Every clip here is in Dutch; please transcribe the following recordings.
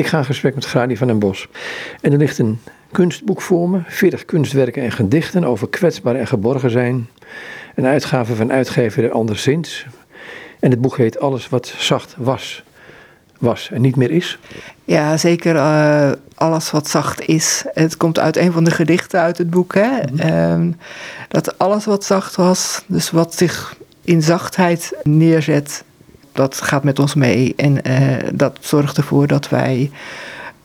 Ik ga in gesprek met Gradi van den Bos. En er ligt een kunstboek voor me, 40 kunstwerken en gedichten over kwetsbaar en geborgen zijn. Een uitgave van uitgever Anderszins. En het boek heet Alles wat zacht was. Was en niet meer is. Ja, zeker uh, alles wat zacht is. Het komt uit een van de gedichten uit het boek. Hè? Mm dat alles wat zacht was, dus wat zich in zachtheid neerzet, dat gaat met ons mee. En uh, dat zorgt ervoor dat wij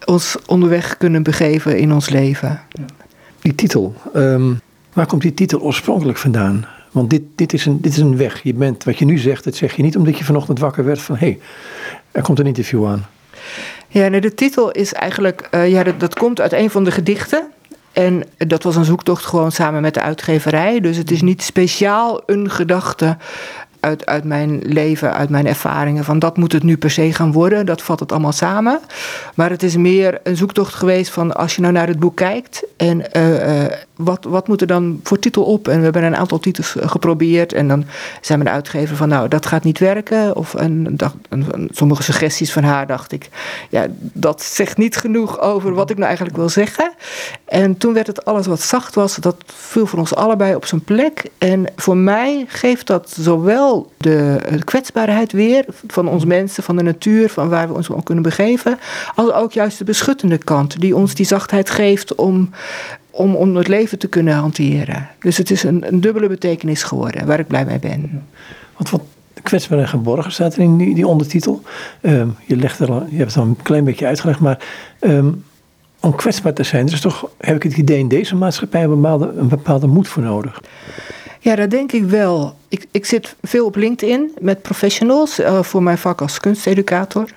ons onderweg kunnen begeven in ons leven. Die titel, um, waar komt die titel oorspronkelijk vandaan? Want dit, dit, is een, dit is een weg. Je bent, wat je nu zegt, dat zeg je niet omdat je vanochtend wakker werd van hé, hey, er komt een interview aan. Ja, nee, de titel is eigenlijk, uh, ja, dat, dat komt uit een van de gedichten. En dat was een zoektocht gewoon samen met de uitgeverij. Dus het is niet speciaal een gedachte uit, uit mijn leven, uit mijn ervaringen. Van dat moet het nu per se gaan worden. Dat vat het allemaal samen. Maar het is meer een zoektocht geweest van als je nou naar het boek kijkt. En uh, uh, wat, wat moet er dan voor titel op? En we hebben een aantal titels geprobeerd. En dan zijn we de uitgever van nou, dat gaat niet werken. Of een, een, sommige suggesties van haar dacht ik. Ja, dat zegt niet genoeg over wat ik nou eigenlijk wil zeggen. En toen werd het alles wat zacht was. Dat viel voor ons allebei op zijn plek. En voor mij geeft dat zowel de, kwetsbaarheid weer van ons mensen, van de natuur, van waar we ons om kunnen begeven. Als ook juist de beschuttende kant, die ons die zachtheid geeft om, om, om het leven te kunnen hanteren. Dus het is een, een dubbele betekenis geworden, waar ik blij mee ben. Want wat kwetsbaar en geborgen staat er in die, ondertitel. Ehm, je, legt er je hebt het al een klein beetje uitgelegd, maar ehm, om kwetsbaar te zijn, is toch, heb ik het idee, in deze maatschappij een bepaalde, een bepaalde moed voor nodig. Ja, dat denk ik wel. Ik, ik zit veel op LinkedIn met professionals uh, voor mijn vak als kunsteducator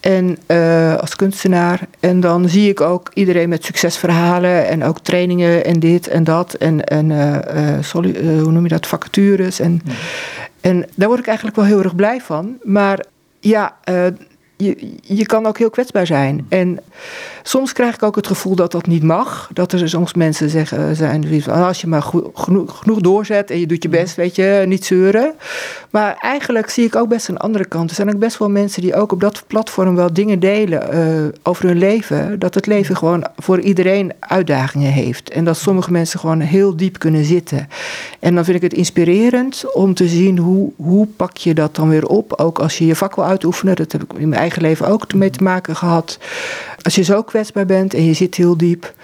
en uh, als kunstenaar. En dan zie ik ook iedereen met succesverhalen en ook trainingen en dit en dat. En, en uh, hoe noem je dat, vacatures. En, en daar word ik eigenlijk wel heel erg blij van. Maar ja, je, je kan ook heel kwetsbaar zijn. En soms krijg ik ook het gevoel dat dat niet mag. Dat er soms mensen zeggen, eh, zijn, als je maar genoeg, genoeg doorzet en je doet je best, weet je, niet zeuren. Maar eigenlijk zie ik ook best een andere kant. Er zijn ook best wel mensen die ook op dat platform wel dingen delen uh, over hun leven. Dat het leven gewoon voor iedereen uitdagingen heeft. En dat sommige mensen gewoon heel diep kunnen zitten. En dan vind ik het inspirerend om te zien hoe, hoe pak je dat dan weer op. Ook als je je vak wil uitoefenen. Dat heb ik in mijn eigen leven ook mee te maken gehad. Als je zo kwetsbaar bent en je zit heel diep.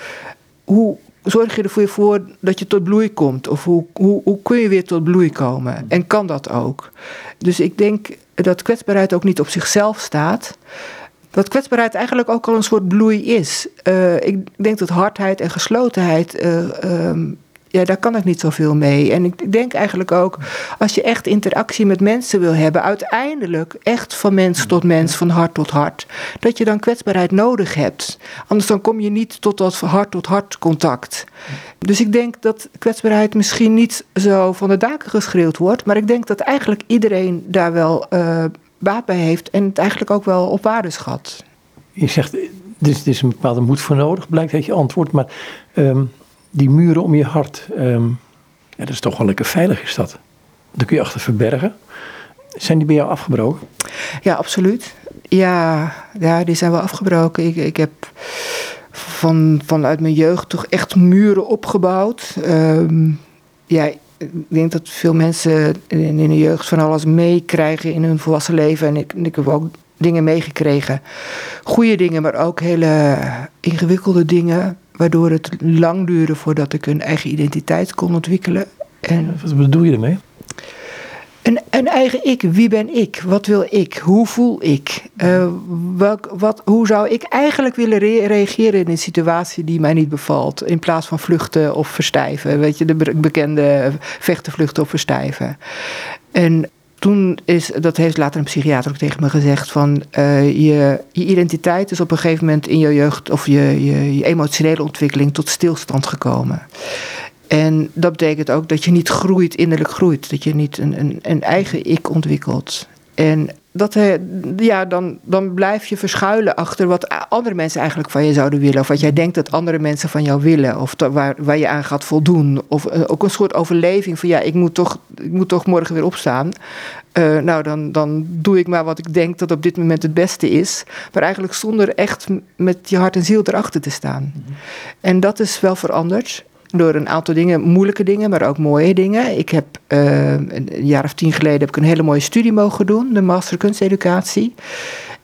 Hoe, zorg je ervoor voor dat je tot bloei komt? Of hoe, hoe, hoe kun je weer tot bloei komen? En kan dat ook? Dus ik denk dat kwetsbaarheid ook niet op zichzelf staat. Dat kwetsbaarheid eigenlijk ook al een soort bloei is. Uh, ik denk dat hardheid en geslotenheid uh, ja, daar kan ik niet zoveel mee. En ik denk eigenlijk ook, als je echt interactie met mensen wil hebben, uiteindelijk echt van mens tot mens, van hart tot hart, dat je dan kwetsbaarheid nodig hebt. Anders dan kom je niet tot dat hart tot hart contact. Dus ik denk dat kwetsbaarheid misschien niet zo van de daken geschreeuwd wordt, maar ik denk dat eigenlijk iedereen daar wel uh, baat bij heeft en het eigenlijk ook wel op waarde schat. Je zegt, er is, is een bepaalde moed voor nodig, blijkt uit je antwoord, maar. Um die muren om je hart, um, dat is toch wel lekker veilig is dat. Daar kun je achter verbergen. Zijn die bij jou afgebroken? Ja, absoluut. Ja, ja die zijn wel afgebroken. Ik, ik heb van, vanuit mijn jeugd toch echt muren opgebouwd. Um, ja, ik denk dat veel mensen in, in de jeugd van alles meekrijgen in hun volwassen leven. En ik, ik heb ook dingen meegekregen. Goede dingen, maar ook hele ingewikkelde dingen waardoor het lang duurde voordat ik een eigen identiteit kon ontwikkelen. En Wat bedoel je ermee? Een, een eigen ik. Wie ben ik? Wat wil ik? Hoe voel ik? Uh, welk, wat, hoe zou ik eigenlijk willen reageren in een situatie die mij niet bevalt? In plaats van vluchten of verstijven. Weet je, de bekende vechten, vluchten of verstijven. En toen is, dat heeft later een psychiater ook tegen me gezegd, van uh, je, je identiteit is op een gegeven moment in je jeugd of je, je, je emotionele ontwikkeling tot stilstand gekomen. En dat betekent ook dat je niet groeit, innerlijk groeit. Dat je niet een, een, een eigen ik ontwikkelt. En dat, ja, dan, dan blijf je verschuilen achter wat andere mensen eigenlijk van je zouden willen. Of wat jij denkt dat andere mensen van jou willen. Of waar, waar je aan gaat voldoen. Of eh, ook een soort overleving van ja, ik moet toch, ik moet toch morgen weer opstaan. eh, nou, dan, dan doe ik maar wat ik denk dat op dit moment het beste is. Maar eigenlijk zonder echt met je hart en ziel erachter te staan. Mhm. En dat is wel veranderd door een aantal dingen, moeilijke dingen, maar ook mooie dingen. Ik heb uh, een jaar of tien geleden heb ik een hele mooie studie mogen doen, de Master Kunsteducatie.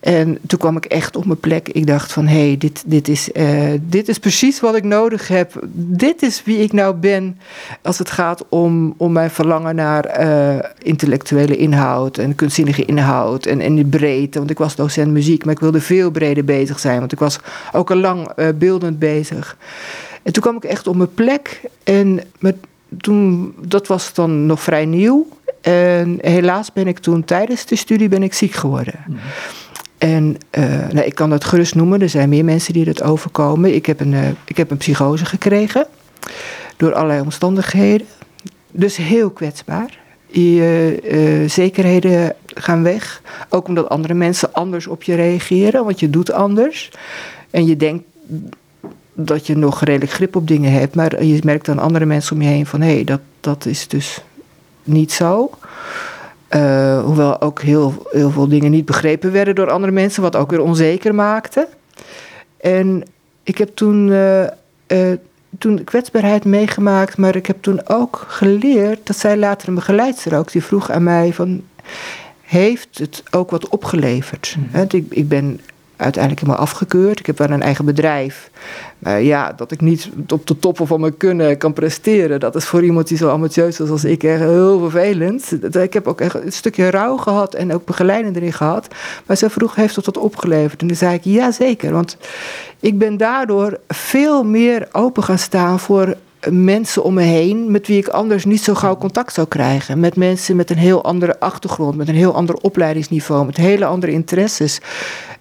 En toen kwam ik echt op mijn plek. Ik dacht van, hé, hey, dit, dit, is, uh, dit is precies wat ik nodig heb. Dit is wie ik nou ben als het gaat om, om mijn verlangen naar uh, intellectuele inhoud en kunstzinnige inhoud en, en de breedte. Want ik was docent muziek, maar ik wilde veel breder bezig zijn, want ik was ook al lang beeldend bezig. En toen kwam ik echt op mijn plek. En met, toen, dat was dan nog vrij nieuw. En helaas ben ik toen tijdens de studie ben ik ziek geworden. Mm. En uh, nou, ik kan dat gerust noemen. Er zijn meer mensen die dat overkomen. Ik heb een, uh, ik heb een psychose gekregen. Door allerlei omstandigheden. Dus heel kwetsbaar. Je uh, zekerheden gaan weg. Ook omdat andere mensen anders op je reageren. Want je doet anders. En je denkt dat je nog redelijk grip op dingen hebt. Maar je merkt aan andere mensen om je heen van hé, hey, dat, dat is dus niet zo. Uh, hoewel ook heel, heel veel dingen niet begrepen werden door andere mensen, wat ook weer onzeker maakte. En ik heb toen, uh, uh, toen kwetsbaarheid meegemaakt, maar ik heb toen ook geleerd, dat zij later een begeleidster ook, die vroeg aan mij van, heeft het ook wat opgeleverd? Mm. ik, ik ben uiteindelijk helemaal afgekeurd. Ik heb wel een eigen bedrijf. Maar ja, dat ik niet op de toppen van mijn kunnen kan presteren, dat is voor iemand die zo ambitieus is als ik echt heel vervelend. Ik heb ook echt een stukje rouw gehad en ook begeleiding erin gehad. Maar ze vroeg, heeft dat wat opgeleverd? En toen zei ik, ja zeker. Want ik ben daardoor veel meer open gaan staan voor mensen om me heen met wie ik anders niet zo gauw contact zou krijgen. Met mensen met een heel andere achtergrond, met een heel ander opleidingsniveau, met hele andere interesses.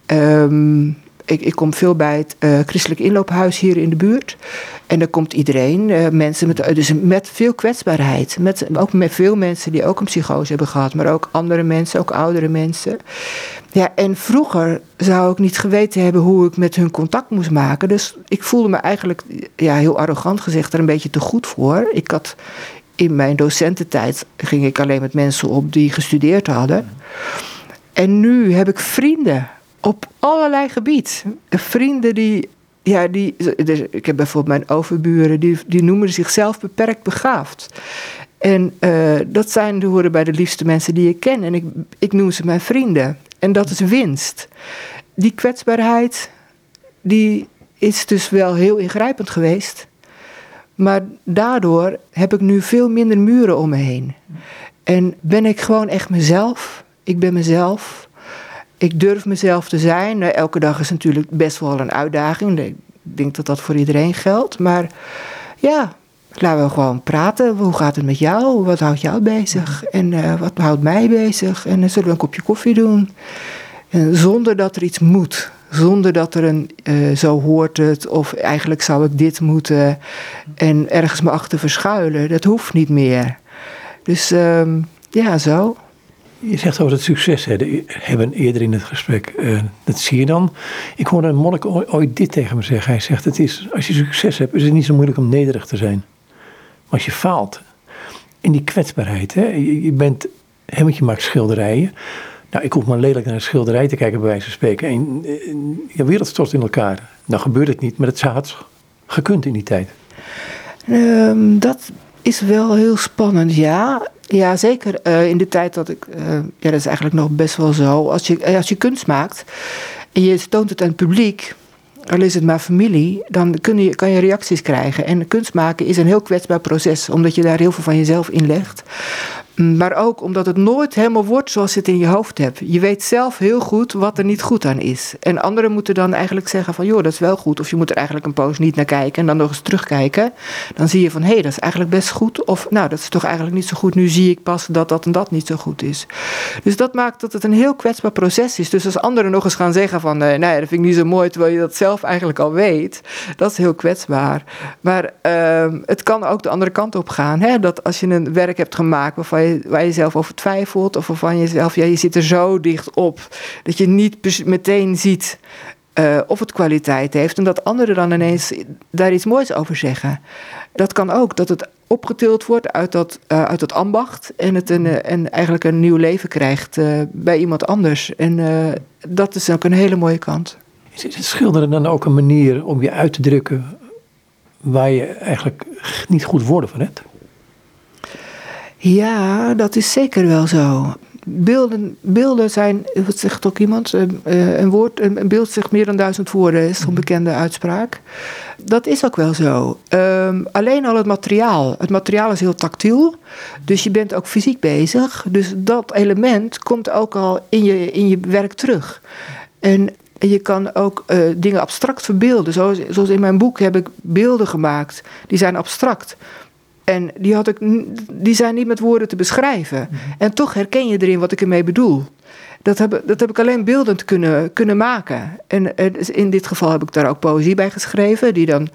Um, ik, ik, kom veel bij het uh, christelijk inloophuis hier in de buurt. En daar komt iedereen, uh, mensen met, dus met veel kwetsbaarheid. Met, ook met veel mensen die ook een psychose hebben gehad, maar ook andere mensen, ook oudere mensen. Ja, en vroeger zou ik niet geweten hebben hoe ik met hun contact moest maken. Dus ik voelde me eigenlijk, ja, heel arrogant gezegd, er een beetje te goed voor. Ik had in mijn docententijd ging ik alleen met mensen op die gestudeerd hadden. En nu heb ik vrienden op allerlei gebied. Vrienden die. Ja, die, ik heb bijvoorbeeld mijn overburen, die, die noemen zichzelf beperkt begaafd. En uh, dat zijn, die horen bij de liefste mensen die ik ken. En ik, ik noem ze mijn vrienden. En dat is winst. Die kwetsbaarheid, die is dus wel heel ingrijpend geweest. Maar daardoor heb ik nu veel minder muren om me heen. En ben ik gewoon echt mezelf. Ik ben mezelf ik durf mezelf te zijn. Elke dag is natuurlijk best wel een uitdaging. Ik denk dat dat voor iedereen geldt. Maar ja, laten we gewoon praten. Hoe gaat het met jou? Wat houdt jou bezig? En uh, wat houdt mij bezig? En dan zullen we een kopje koffie doen. En zonder dat er iets moet. Zonder dat er een uh, zo hoort het. Of eigenlijk zou ik dit moeten. En ergens me achter verschuilen. Dat hoeft niet meer. Dus um, ja, zo. Je zegt over het succes hebben eerder in het gesprek. Uh, dat zie je dan. Ik hoorde een monnik ooit dit tegen me zeggen. Hij zegt: het is, Als je succes hebt, is het niet zo moeilijk om nederig te zijn. Maar als je faalt, in die kwetsbaarheid, hè, je, bent, hè, je maakt schilderijen. Nou, ik hoef maar lelijk naar een schilderij te kijken, bij wijze van spreken. En, je wereld stort in elkaar. Nou gebeurt het niet, maar het had gekund in die tijd. Um, dat is wel heel spannend, ja. Ja, zeker. Uh, in de tijd dat ik. Uh, ja, dat is eigenlijk nog best wel zo. Als je, eh, als je kunst maakt en je toont het aan het publiek, al is het maar familie, dan kun je, kan je reacties krijgen. En kunst maken is een heel kwetsbaar proces, omdat je daar heel veel van jezelf in legt. Maar ook omdat het nooit helemaal wordt zoals je het in je hoofd hebt. Je weet zelf heel goed wat er niet goed aan is. En anderen moeten dan eigenlijk zeggen van... joh, dat is wel goed. Of je moet er eigenlijk een poos niet naar kijken... en dan nog eens terugkijken. Dan zie je van, hé, hey, dat is eigenlijk best goed. Of, nou, dat is toch eigenlijk niet zo goed. Nu zie ik pas dat dat en dat niet zo goed is. Dus dat maakt dat het een heel kwetsbaar proces is. Dus als anderen nog eens gaan zeggen van... nee, nee dat vind ik niet zo mooi... terwijl je dat zelf eigenlijk al weet... dat is heel kwetsbaar. Maar uh, het kan ook de andere kant op gaan. Hè? Dat als je een werk hebt gemaakt... waarvan waar je zelf over twijfelt. Of waarvan je zelf, ja, je zit er zo dicht op. Dat je niet meteen ziet. Uh, of het kwaliteit heeft en dat anderen dan ineens daar iets moois over zeggen. Dat kan ook, dat het opgetild wordt uit dat, uh, uit ambacht en het een, en eigenlijk een nieuw leven krijgt bij iemand anders. En dat is ook een hele mooie kant. Is het schilderen dan ook een manier om je uit te drukken waar je eigenlijk niet goed woorden van hebt? Ja, dat is zeker wel zo. Beelden, beelden zijn, wat zegt ook iemand, eh, eh, een, woord, een beeld zegt meer dan duizend woorden, is een mhm. bekende uitspraak. Dat is ook wel zo. Um, alleen al het materiaal. Het materiaal is heel tactiel, dus je bent ook fysiek bezig. Dus dat element komt ook al in je, in je werk terug. En je kan ook uh, dingen abstract verbeelden. Zoals, zoals in mijn boek heb ik beelden gemaakt. Die zijn abstract. En die, had ik, die zijn niet met woorden te beschrijven. Mhm. En toch herken je erin wat ik ermee bedoel. Dat heb, dat heb ik alleen beeldend kunnen, kunnen maken. En in dit geval heb ik daar ook poëzie bij geschreven, die dan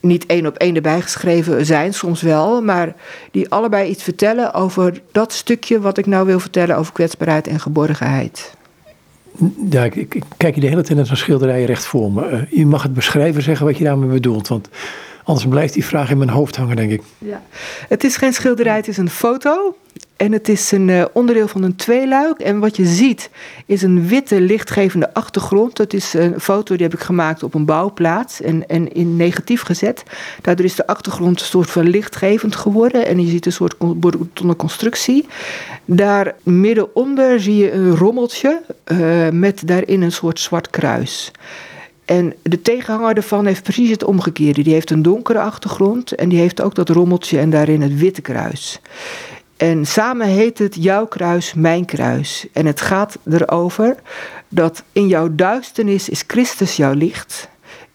niet één op één erbij geschreven zijn, soms wel, maar die allebei iets vertellen over dat stukje wat ik nou wil vertellen over kwetsbaarheid en geborgenheid. Ja, ik, ik kijk je de hele tijd naar zo'n schilderij recht voor me. Uh, je mag het beschrijven, zeggen wat je daarmee bedoelt. Want Anders blijft die vraag in mijn hoofd hangen, denk ik. Ja. Het is geen schilderij, het is een foto. En het is een uh, onderdeel van een tweeluik. En wat je ziet is een witte lichtgevende achtergrond. Dat is een foto die heb ik gemaakt op een bouwplaats en, en in negatief gezet. Daardoor is de achtergrond een soort van lichtgevend geworden. En je ziet een soort betonnen constructie. Daar middenonder zie je een rommeltje uh, met daarin een soort zwart kruis. En de tegenhanger ervan heeft precies het omgekeerde. Die heeft een donkere achtergrond en die heeft ook dat rommeltje en daarin het witte kruis. En samen heet het jouw kruis, mijn kruis. En het gaat erover dat in jouw duisternis is Christus jouw licht.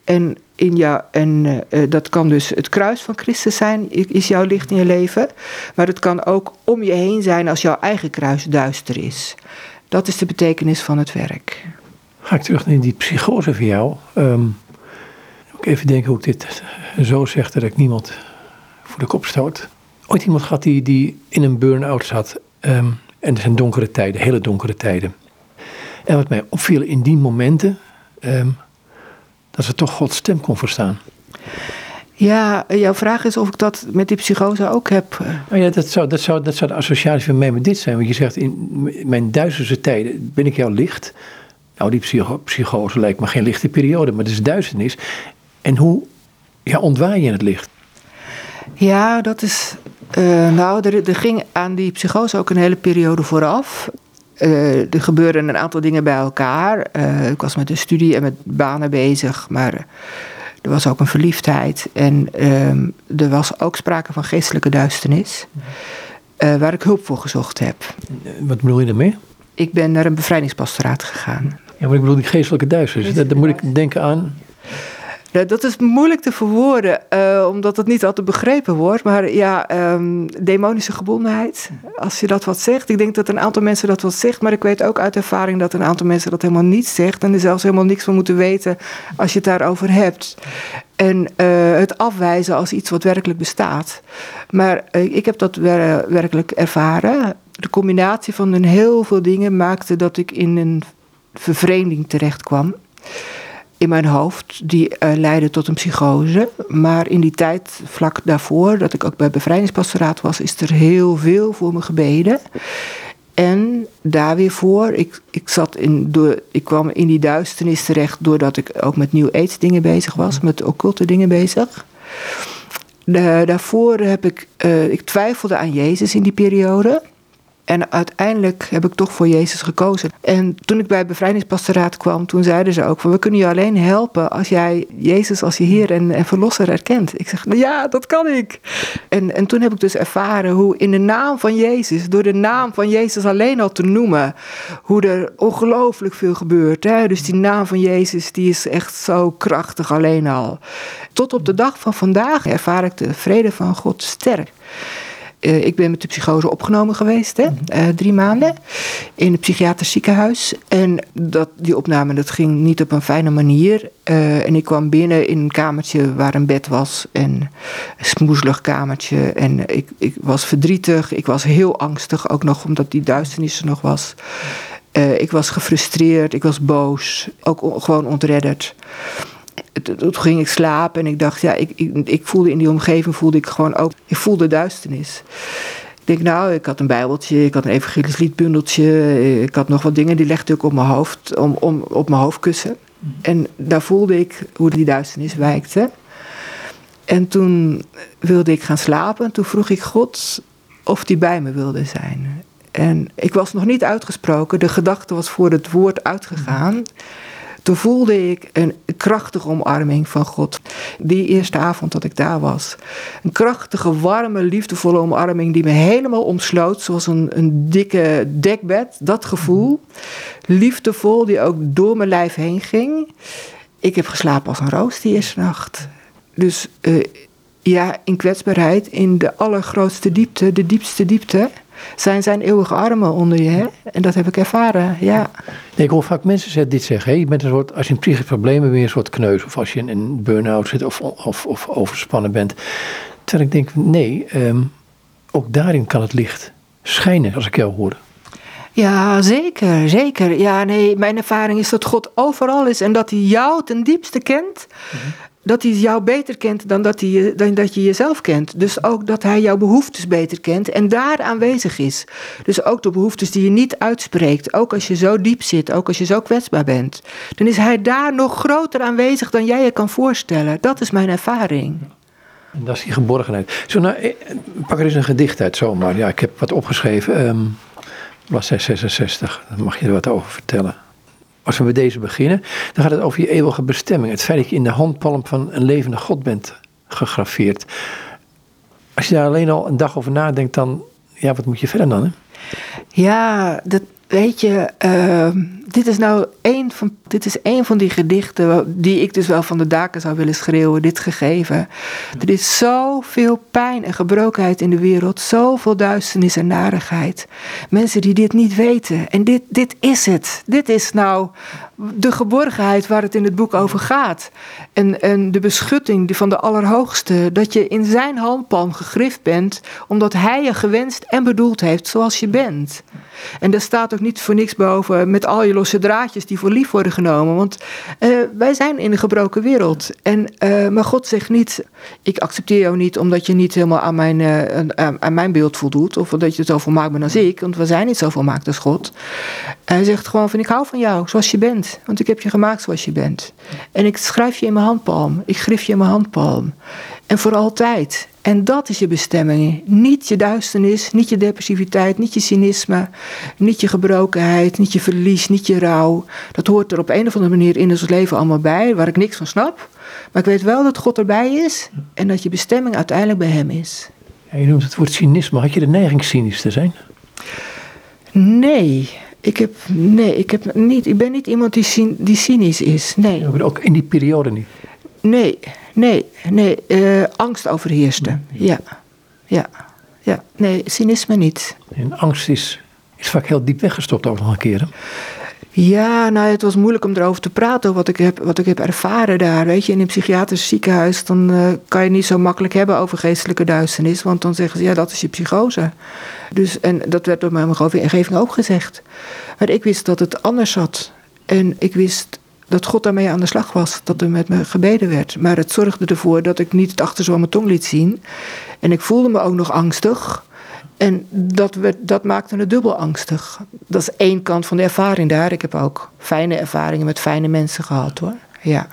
En, in jou, en uh, dat kan dus het kruis van Christus zijn, is jouw licht in je leven. Maar het kan ook om je heen zijn als jouw eigen kruis duister is. Dat is de betekenis van het werk. Ga ik terug naar die psychose van jou. Um, ik even denken hoe ik dit zo zeg dat ik niemand voor de kop stoot. Ooit iemand gehad die, die in een burn-out zat. Um, en het zijn donkere tijden, hele donkere tijden. En wat mij opviel in die momenten, um, dat ze toch Gods stem kon verstaan. Ja, jouw vraag is of ik dat met die psychose ook heb. Oh ja, dat zou, dat, zou, dat zou de associatie van mij met dit zijn. Want je zegt, in mijn duizendste tijden ben ik jouw licht. Nou, die psycho psychose lijkt me geen lichte periode, maar het is duisternis. En hoe ja, ontwaar je het licht? Ja, dat is. Uh, nou, er, er, ging aan die psychose ook een hele periode vooraf. Uh, er gebeurden een aantal dingen bij elkaar. Uh, ik was met een studie en met banen bezig, maar er was ook een verliefdheid. En ehm, er was ook sprake van geestelijke duisternis, waar ik hulp voor gezocht heb. Wat bedoel je daarmee? Ik ben naar een bevrijdingspastoraat gegaan. Ja, maar ik bedoel die geestelijke duisternis. Daar, moet ik denken aan. Ja, dat is moeilijk te verwoorden, uh, omdat het niet altijd begrepen wordt. Maar ja, um, demonische gebondenheid, als je dat wat zegt. Ik denk dat een aantal mensen dat wat zegt, maar ik weet ook uit ervaring dat een aantal mensen dat helemaal niet zegt. En er zelfs helemaal niks van moeten weten als je het daarover hebt. En uh, het afwijzen als iets wat werkelijk bestaat. Maar uh, ik heb dat wer werkelijk ervaren. De combinatie van een heel veel dingen maakte dat ik in een vervreemding terecht kwam in mijn hoofd, die uh, leidde tot een psychose. Maar in die tijd, vlak daarvoor, dat ik ook bij bevrijdingspastoraat was, is er heel veel voor me gebeden. En daar weer voor, ik, ik, zat in, door, ik kwam in die duisternis terecht doordat ik ook met New Age dingen bezig was, met occulte dingen bezig. daarvoor heb ik, uh, ik twijfelde aan Jezus in die periode. En uiteindelijk heb ik toch voor Jezus gekozen. En toen ik bij het bevrijdingspastoraat kwam, toen zeiden ze ook we kunnen je alleen helpen als jij Jezus als je Heer en, en Verlosser erkent. Ik zeg, nou ja, dat kan ik. En, en toen heb ik dus ervaren hoe in de naam van Jezus... door de naam van Jezus alleen al te noemen... hoe er ongelooflijk veel gebeurt. Hè? Dus die naam van Jezus, die is echt zo krachtig alleen al. Tot op de dag van vandaag ervaar ik de vrede van God sterk. Uh, ik ben met de psychose opgenomen geweest, hè, uh, drie maanden, in het psychiatrisch ziekenhuis. En dat, die opname dat ging niet op een fijne manier. Uh, en ik kwam binnen in een kamertje waar een bed was, en een smoezelig kamertje. En ik, ik was verdrietig, ik was heel angstig, ook nog omdat die duisternis er nog was. Eh, ik was gefrustreerd, ik was boos, ook gewoon ontredderd. Toen ging ik slapen en ik dacht, ja, ik, ik, ik, voelde in die omgeving voelde ik gewoon ook, ik voelde duisternis. Ik denk, nou, ik had een bijbeltje, ik had een evangelisch liedbundeltje, ik had nog wat dingen, die legde ik op mijn hoofd, om, om, op mijn hoofdkussen. En daar voelde ik hoe die duisternis wijkte. En toen wilde ik gaan slapen en toen vroeg ik God of die bij me wilde zijn. En ik was nog niet uitgesproken, de gedachte was voor het woord uitgegaan. Toen voelde ik een krachtige omarming van God. Die eerste avond dat ik daar was. Een krachtige, warme, liefdevolle omarming die me helemaal omsloot. Zoals een, een dikke dekbed. Dat gevoel. Liefdevol, die ook door mijn lijf heen ging. Ik heb geslapen als een roos die eerste nacht. Dus uh, ja, in kwetsbaarheid, in de allergrootste diepte, de diepste diepte zijn zijn eeuwige armen onder je. Hè? En dat heb ik ervaren, ja. Nee, ik hoor vaak mensen dit zeggen. Hè? Je bent een soort, als je een psychisch probleem hebt, je een soort kneus. Of als je in een burn-out zit of, of, of overspannen bent. Terwijl ik denk, nee, ehm, ook daarin kan het licht schijnen, als ik jou hoor. Ja, zeker, zeker. Ja, nee, mijn ervaring is dat God overal is en dat hij jou ten diepste kent. Mhm dat hij jou beter kent dan dat, hij, dan dat je jezelf kent. Dus ook dat hij jouw behoeftes beter kent en daar aanwezig is. Dus ook de behoeftes die je niet uitspreekt. Ook als je zo diep zit, ook als je zo kwetsbaar bent. Dan is hij daar nog groter aanwezig dan jij je kan voorstellen. Dat is mijn ervaring. En dat is die geborgenheid. Zo, nou, eh, pak er eens een gedicht uit zomaar. Ja, ik heb wat opgeschreven. Um, bladzij 66, daar mag je er wat over vertellen. Als we met deze beginnen, dan gaat het over je eeuwige bestemming. Het feit dat je in de handpalm van een levende God bent gegraveerd. Als je daar alleen al een dag over nadenkt, dan, ja, wat moet je verder dan? Hè? Ja, dat, weet je, ehm, dit is nou een van, dit is een van die gedichten die ik dus wel van de daken zou willen schreeuwen, dit gegeven. Er is zoveel pijn en gebrokenheid in de wereld, zoveel duisternis en narigheid. Mensen die dit niet weten. En dit, dit is het. Dit is nou de geborgenheid waar het in het boek over gaat. En, en de beschutting van de Allerhoogste. Dat je in zijn handpalm gegrift bent, omdat hij je gewenst en bedoeld heeft zoals je bent. En daar staat ook niet voor niks boven met al je losse draadjes die voor lief worden genomen. Want uh, wij zijn in een gebroken wereld. En, uh, maar God zegt niet: Ik accepteer jou niet omdat je niet helemaal aan mijn, uh, aan, mijn beeld voldoet. Of dat je zo volmaakt bent als ik. Want we zijn niet zo volmaakt als God. Hij zegt gewoon: van, Ik hou van jou zoals je bent. Want ik heb je gemaakt zoals je bent. En ik schrijf je in mijn handpalm. Ik grif je in mijn handpalm. En voor altijd. En dat is je bestemming. Niet je duisternis, niet je depressiviteit, niet je cynisme, niet je gebrokenheid, niet je verlies, niet je rouw. Dat hoort er op een of andere manier in ons leven allemaal bij, waar ik niks van snap. Maar ik weet wel dat God erbij is en dat je bestemming uiteindelijk bij Hem is. Ja, je noemt het woord cynisme. Had je de neiging cynisch te zijn? Nee. Ik, heb, nee, ik, heb niet, ik ben niet iemand die, die cynisch is. Nee. Ook in die periode niet? Nee, nee, nee. Uh, angst overheerste. Ja, ja, ja. Nee, cynisme niet. En angst is, is vaak heel diep weggestopt ook nog een keer. Hè? Ja, nou, het was moeilijk om erover te praten, wat ik heb, wat ik heb ervaren daar. Weet je, in een psychiatrisch ziekenhuis, dan uh, kan je niet zo makkelijk hebben over geestelijke duisternis, want dan zeggen ze, ja, dat is je psychose. Dus, en dat werd door mijn omgeving ook gezegd. Maar ik wist dat het anders zat. En ik wist dat God daarmee aan de slag was, dat er met me gebeden werd. Maar het zorgde ervoor dat ik niet het achterzo mijn tong liet zien. En ik voelde me ook nog angstig. En dat, werd, dat maakte me dubbel angstig. Dat is één kant van de ervaring daar. Ik heb ook fijne ervaringen met fijne mensen gehad hoor. Ja.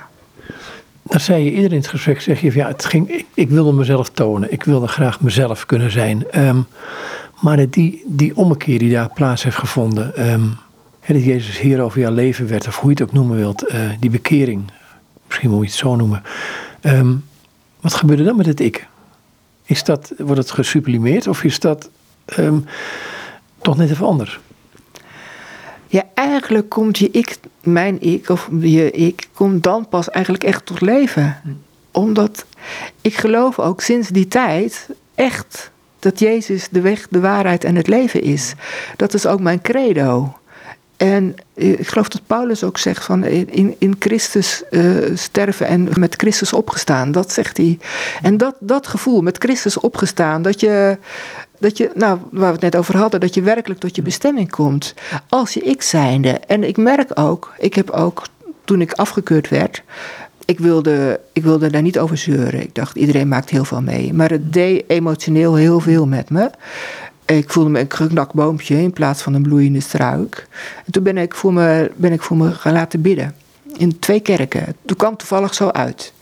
Dan zei je eerder in het gesprek, zeg je, ja, het ging, ik, wilde mezelf tonen. Ik wilde graag mezelf kunnen zijn. Um, maar die, die ommekeer die daar plaats heeft gevonden, um, dat Jezus hier over jouw leven werd, of hoe je het ook noemen wilt, uh, die bekering, misschien moet je het zo noemen. Um, wat gebeurde dan met het ik? Is dat, wordt het gesublimeerd of is dat um, toch net even anders? Ja, eigenlijk komt je ik, mijn ik, of je ik, komt dan pas eigenlijk echt tot leven. Omdat ik geloof ook sinds die tijd echt dat Jezus de weg, de waarheid en het leven is. Dat is ook mijn credo. En ik geloof dat Paulus ook zegt van in, in Christus uh, sterven en met Christus opgestaan. Dat zegt hij. En dat, dat gevoel, met Christus opgestaan, dat je dat je, nou, waar we het net over hadden, dat je werkelijk tot je bestemming komt. Als je ik zijnde. En ik merk ook, ik heb ook, toen ik afgekeurd werd, ik wilde, ik wilde daar niet over zeuren. Ik dacht, iedereen maakt heel veel mee. Maar het deed emotioneel heel veel met me. Ik voelde me een geknakt boompje in plaats van een bloeiende struik. En toen ben ik voor me, ben ik voor me gaan laten bidden. In twee kerken. Toen kwam toevallig zo uit.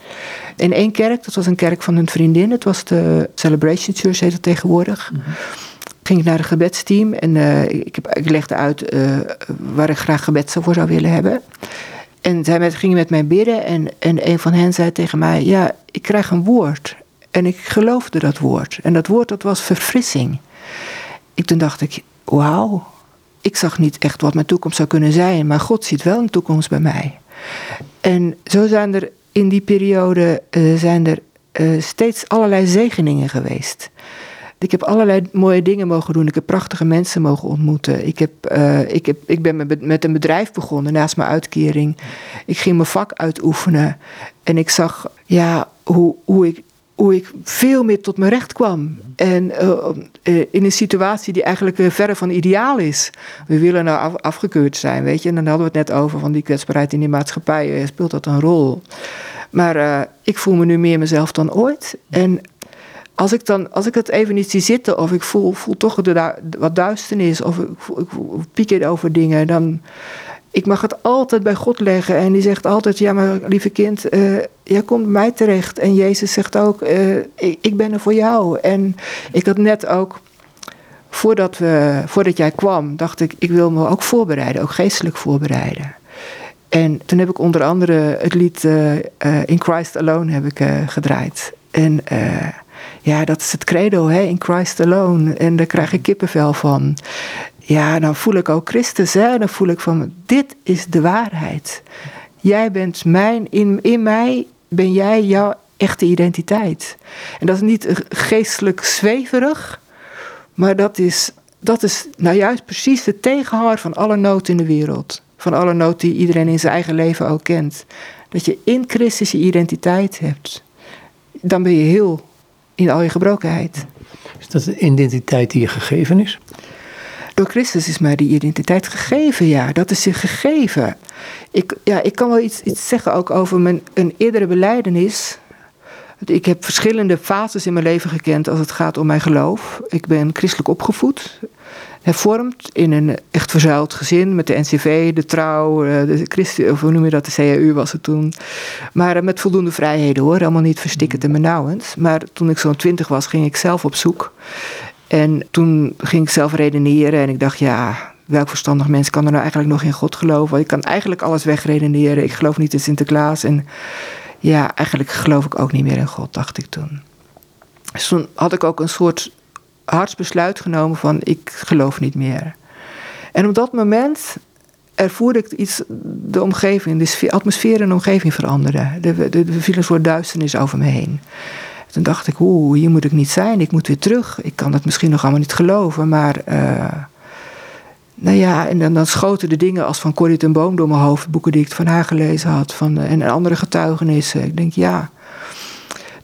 In één kerk, dat was een kerk van een vriendin. Het was de Celebration Church, heet het tegenwoordig. Mm Ging ik naar het gebedsteam en uh, ik, heb, ik legde uit uh, waar ik graag gebed voor zou willen hebben. En zij met, gingen met mij bidden en, en een van hen zei tegen mij: Ja, ik krijg een woord. En ik geloofde dat woord. En dat woord dat was verfrissing. Ik, toen dacht ik: Wauw, ik zag niet echt wat mijn toekomst zou kunnen zijn, maar God ziet wel een toekomst bij mij. En zo zijn er in die periode uh, zijn er uh, steeds allerlei zegeningen geweest. Ik heb allerlei mooie dingen mogen doen. Ik heb prachtige mensen mogen ontmoeten. Ik, heb, uh, ik, heb, ik ben met een bedrijf begonnen naast mijn uitkering. Ik ging mijn vak uitoefenen. En ik zag ja, hoe, hoe, ik, hoe ik veel meer tot mijn recht kwam. En uh, in een situatie die eigenlijk uh, verre van ideaal is. We willen nou af, afgekeurd zijn, weet je. En dan hadden we het net over van die kwetsbaarheid in die maatschappij. Speelt dat een rol? Maar ik voel me nu meer mezelf dan ooit. En als ik, dan, als ik het even niet zie zitten, of ik voel, voel toch de, wat duisternis, of ik, voel, ik over dingen, dan. Ik mag het altijd bij God leggen. En die zegt altijd: Ja, maar lieve kind, jij komt bij mij terecht. En Jezus zegt ook: uh, ik, ik, ben er voor jou. En ik had net ook, voordat, we, voordat jij kwam, dacht ik: Ik wil me ook voorbereiden, ook geestelijk voorbereiden. En toen heb ik onder andere het lied uh, In Christ Alone heb ik, gedraaid. En ja, dat is het credo, hè, in Christ alone. En daar krijg ik kippenvel van. Ja, dan voel ik ook Christus, hè. Dan voel ik van, dit is de waarheid. Jij bent mijn, in, in mij ben jij jouw echte identiteit. En dat is niet geestelijk zweverig, maar dat is, dat is nou juist precies de tegenhanger van alle nood in de wereld. Van alle nood die iedereen in zijn eigen leven ook kent. Dat je in Christus je identiteit hebt. Dan ben je heel in al je gebrokenheid. Is dat een identiteit die je gegeven is? Door Christus is mij die identiteit gegeven, ja. Dat is je gegeven. Ik, ja, ik kan wel iets, iets zeggen ook over mijn, een eerdere beleidenis. Ik heb verschillende fases in mijn leven gekend als het gaat om mijn geloof. Ik ben christelijk opgevoed hervormd in een echt verzuild gezin met de NCV, de trouw, eh, de Christen, of hoe noem je dat, de CAU was het toen. Maar eh, met voldoende vrijheden hoor, allemaal niet verstikkend en benauwend. Maar toen ik zo'n twintig was, ging ik zelf op zoek. En toen ging ik zelf redeneren en ik dacht, ja, welk verstandig mens kan er nou eigenlijk nog in God geloven? Ik kan eigenlijk alles wegredeneren. Ik geloof niet in Sinterklaas. En ja, eigenlijk geloof ik ook niet meer in God, dacht ik toen. Dus toen had ik ook een soort hartsbesluit genomen van ik geloof niet meer. En op dat moment ervoerde ik iets, de omgeving, de atmosfeer en de omgeving veranderen. Er viel een soort duisternis over me heen. Toen dacht ik, oeh, hier moet ik niet zijn, ik moet weer terug. Ik kan het misschien nog allemaal niet geloven, maar... Uh, nou ja, en dan, schoten de dingen als van Corrie ten Boom door mijn hoofd. Boeken die ik van haar gelezen had. Van, en andere getuigenissen. Ik denk, ja,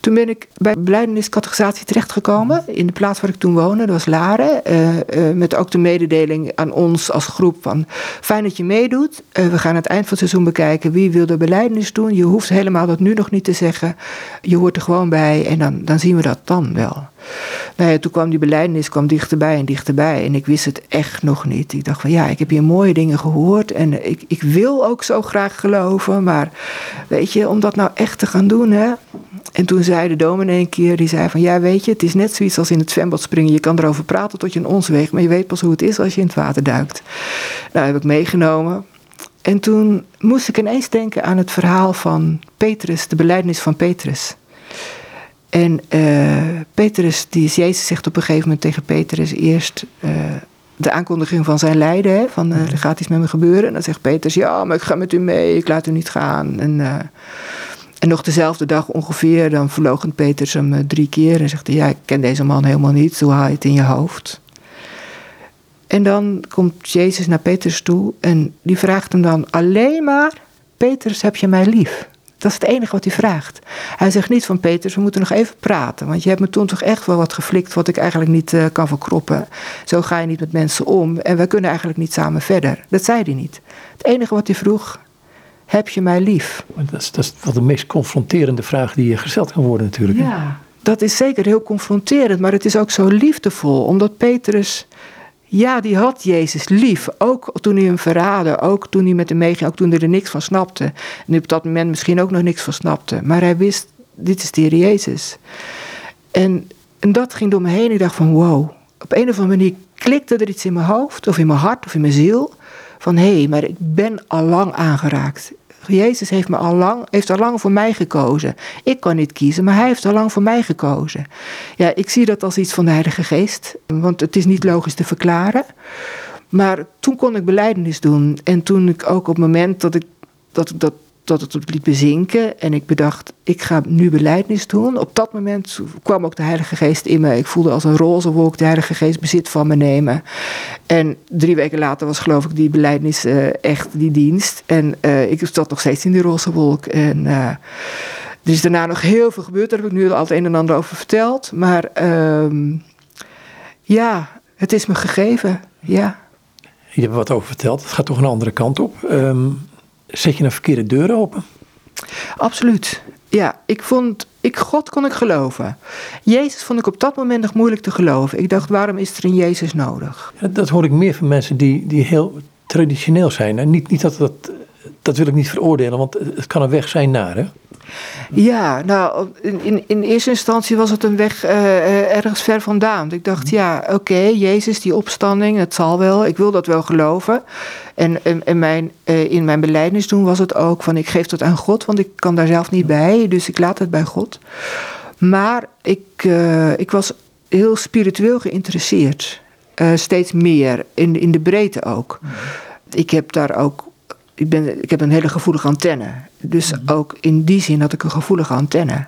toen ben ik bij beleideniscategorisatie terechtgekomen. In de plaats waar ik toen woonde, dat was Laren. Uh, uh, met ook de mededeling aan ons als groep van... fijn dat je meedoet. Uh, we gaan aan het eind van het seizoen bekijken wie wil de beleidenis doen. Je hoeft helemaal dat nu nog niet te zeggen. Je hoort er gewoon bij en dan, dan zien we dat dan wel. Toen kwam die beleidenis kwam dichterbij en dichterbij. En ik wist het echt nog niet. Ik dacht van ja, ik heb hier mooie dingen gehoord. En ik, ik wil ook zo graag geloven. Maar weet je, om dat nou echt te gaan doen, hè. En toen zei de dominee een keer, die zei van ja, weet je, het is net zoiets als in het zwembad springen. Je kan erover praten tot je een ons weegt, maar je weet pas hoe het is als je in het water duikt. Nou, heb ik meegenomen. En toen moest ik ineens denken aan het verhaal van Petrus, de belijdenis van Petrus. En uh, Petrus, die Jezus zegt op een gegeven moment tegen Petrus eerst uh, de aankondiging van zijn lijden, hè, van uh, er gaat iets met me gebeuren. En dan zegt Petrus, ja, maar ik ga met u mee, ik laat u niet gaan. En, en nog dezelfde dag ongeveer, dan verloochent Petrus hem drie keer en zegt hij, ja, ik ken deze man helemaal niet, hoe haal je het in je hoofd? En dan komt Jezus naar Petrus toe en die vraagt hem dan alleen maar, Petrus, heb je mij lief? Dat is het enige wat hij vraagt. Hij zegt niet van Peters, we moeten nog even praten. Want je hebt me toen toch echt wel wat geflikt wat ik eigenlijk niet uh, kan verkroppen. Zo ga je niet met mensen om. En wij kunnen eigenlijk niet samen verder. Dat zei hij niet. Het enige wat hij vroeg, heb je mij lief? Dat is, dat is wel de meest confronterende vraag die je gesteld kan worden natuurlijk. Ja, dat is zeker heel confronterend. Maar het is ook zo liefdevol. Omdat Petrus ja, die had Jezus lief. Ook toen hij hem verraadde. Ook toen hij met hem meeging. Ook toen hij er niks van snapte. En op dat moment misschien ook nog niks van snapte. Maar hij wist, dit is de Heer Jezus. En, en dat ging door me heen. Ik dacht van wow. Op een of andere manier klikte er iets in mijn hoofd. Of in mijn hart. Of in mijn ziel. Van hé, hey, maar ik ben al lang aangeraakt. Jezus heeft, me al lang, heeft al lang voor mij gekozen. Ik kan niet kiezen, maar hij heeft al lang voor mij gekozen. Ja, ik zie dat als iets van de Heilige Geest, want het is niet logisch te verklaren. Maar toen kon ik beleidenis doen. En toen ik ook op het moment dat ik dat, dat dat het liet bezinken. En ik bedacht, ik ga nu beleidnis doen. Op dat moment kwam ook de Heilige Geest in me. Ik voelde als een roze wolk de Heilige Geest bezit van me nemen. En drie weken later was geloof ik die beleidnis uh, echt die dienst. En uh, ik zat nog steeds in die roze wolk. En uh, er is daarna nog heel veel gebeurd. Daar heb ik nu al het een en ander over verteld. Maar ehm, ja, het is me gegeven. Ja. Je hebt wat over verteld. Het gaat toch een andere kant op. Um, zet je een verkeerde deur open? Absoluut. Ja, ik vond, ik, God kon ik geloven. Jezus vond ik op dat moment nog moeilijk te geloven. Ik dacht, waarom is er een Jezus nodig? Ja, dat hoor ik meer van mensen die, die heel traditioneel zijn. En niet, niet dat, dat, dat wil ik niet veroordelen, want het kan een weg zijn naar. Hè? Ja, nou, in, in eerste instantie was het een weg uh, ergens ver vandaan. Ik dacht, ja, oké, Jezus, die opstanding, het zal wel. Ik wil dat wel geloven. En, en, en mijn, uh, in mijn beleidnis doen was het ook van, ik geef dat aan God, want ik kan daar zelf niet bij. Dus ik laat het bij God. Maar ik, uh, ik was heel spiritueel geïnteresseerd. steeds meer, in, in de breedte ook. Ik heb daar ook ik, ben, ik heb een hele gevoelige antenne. Dus mhm. ook in die zin had ik een gevoelige antenne.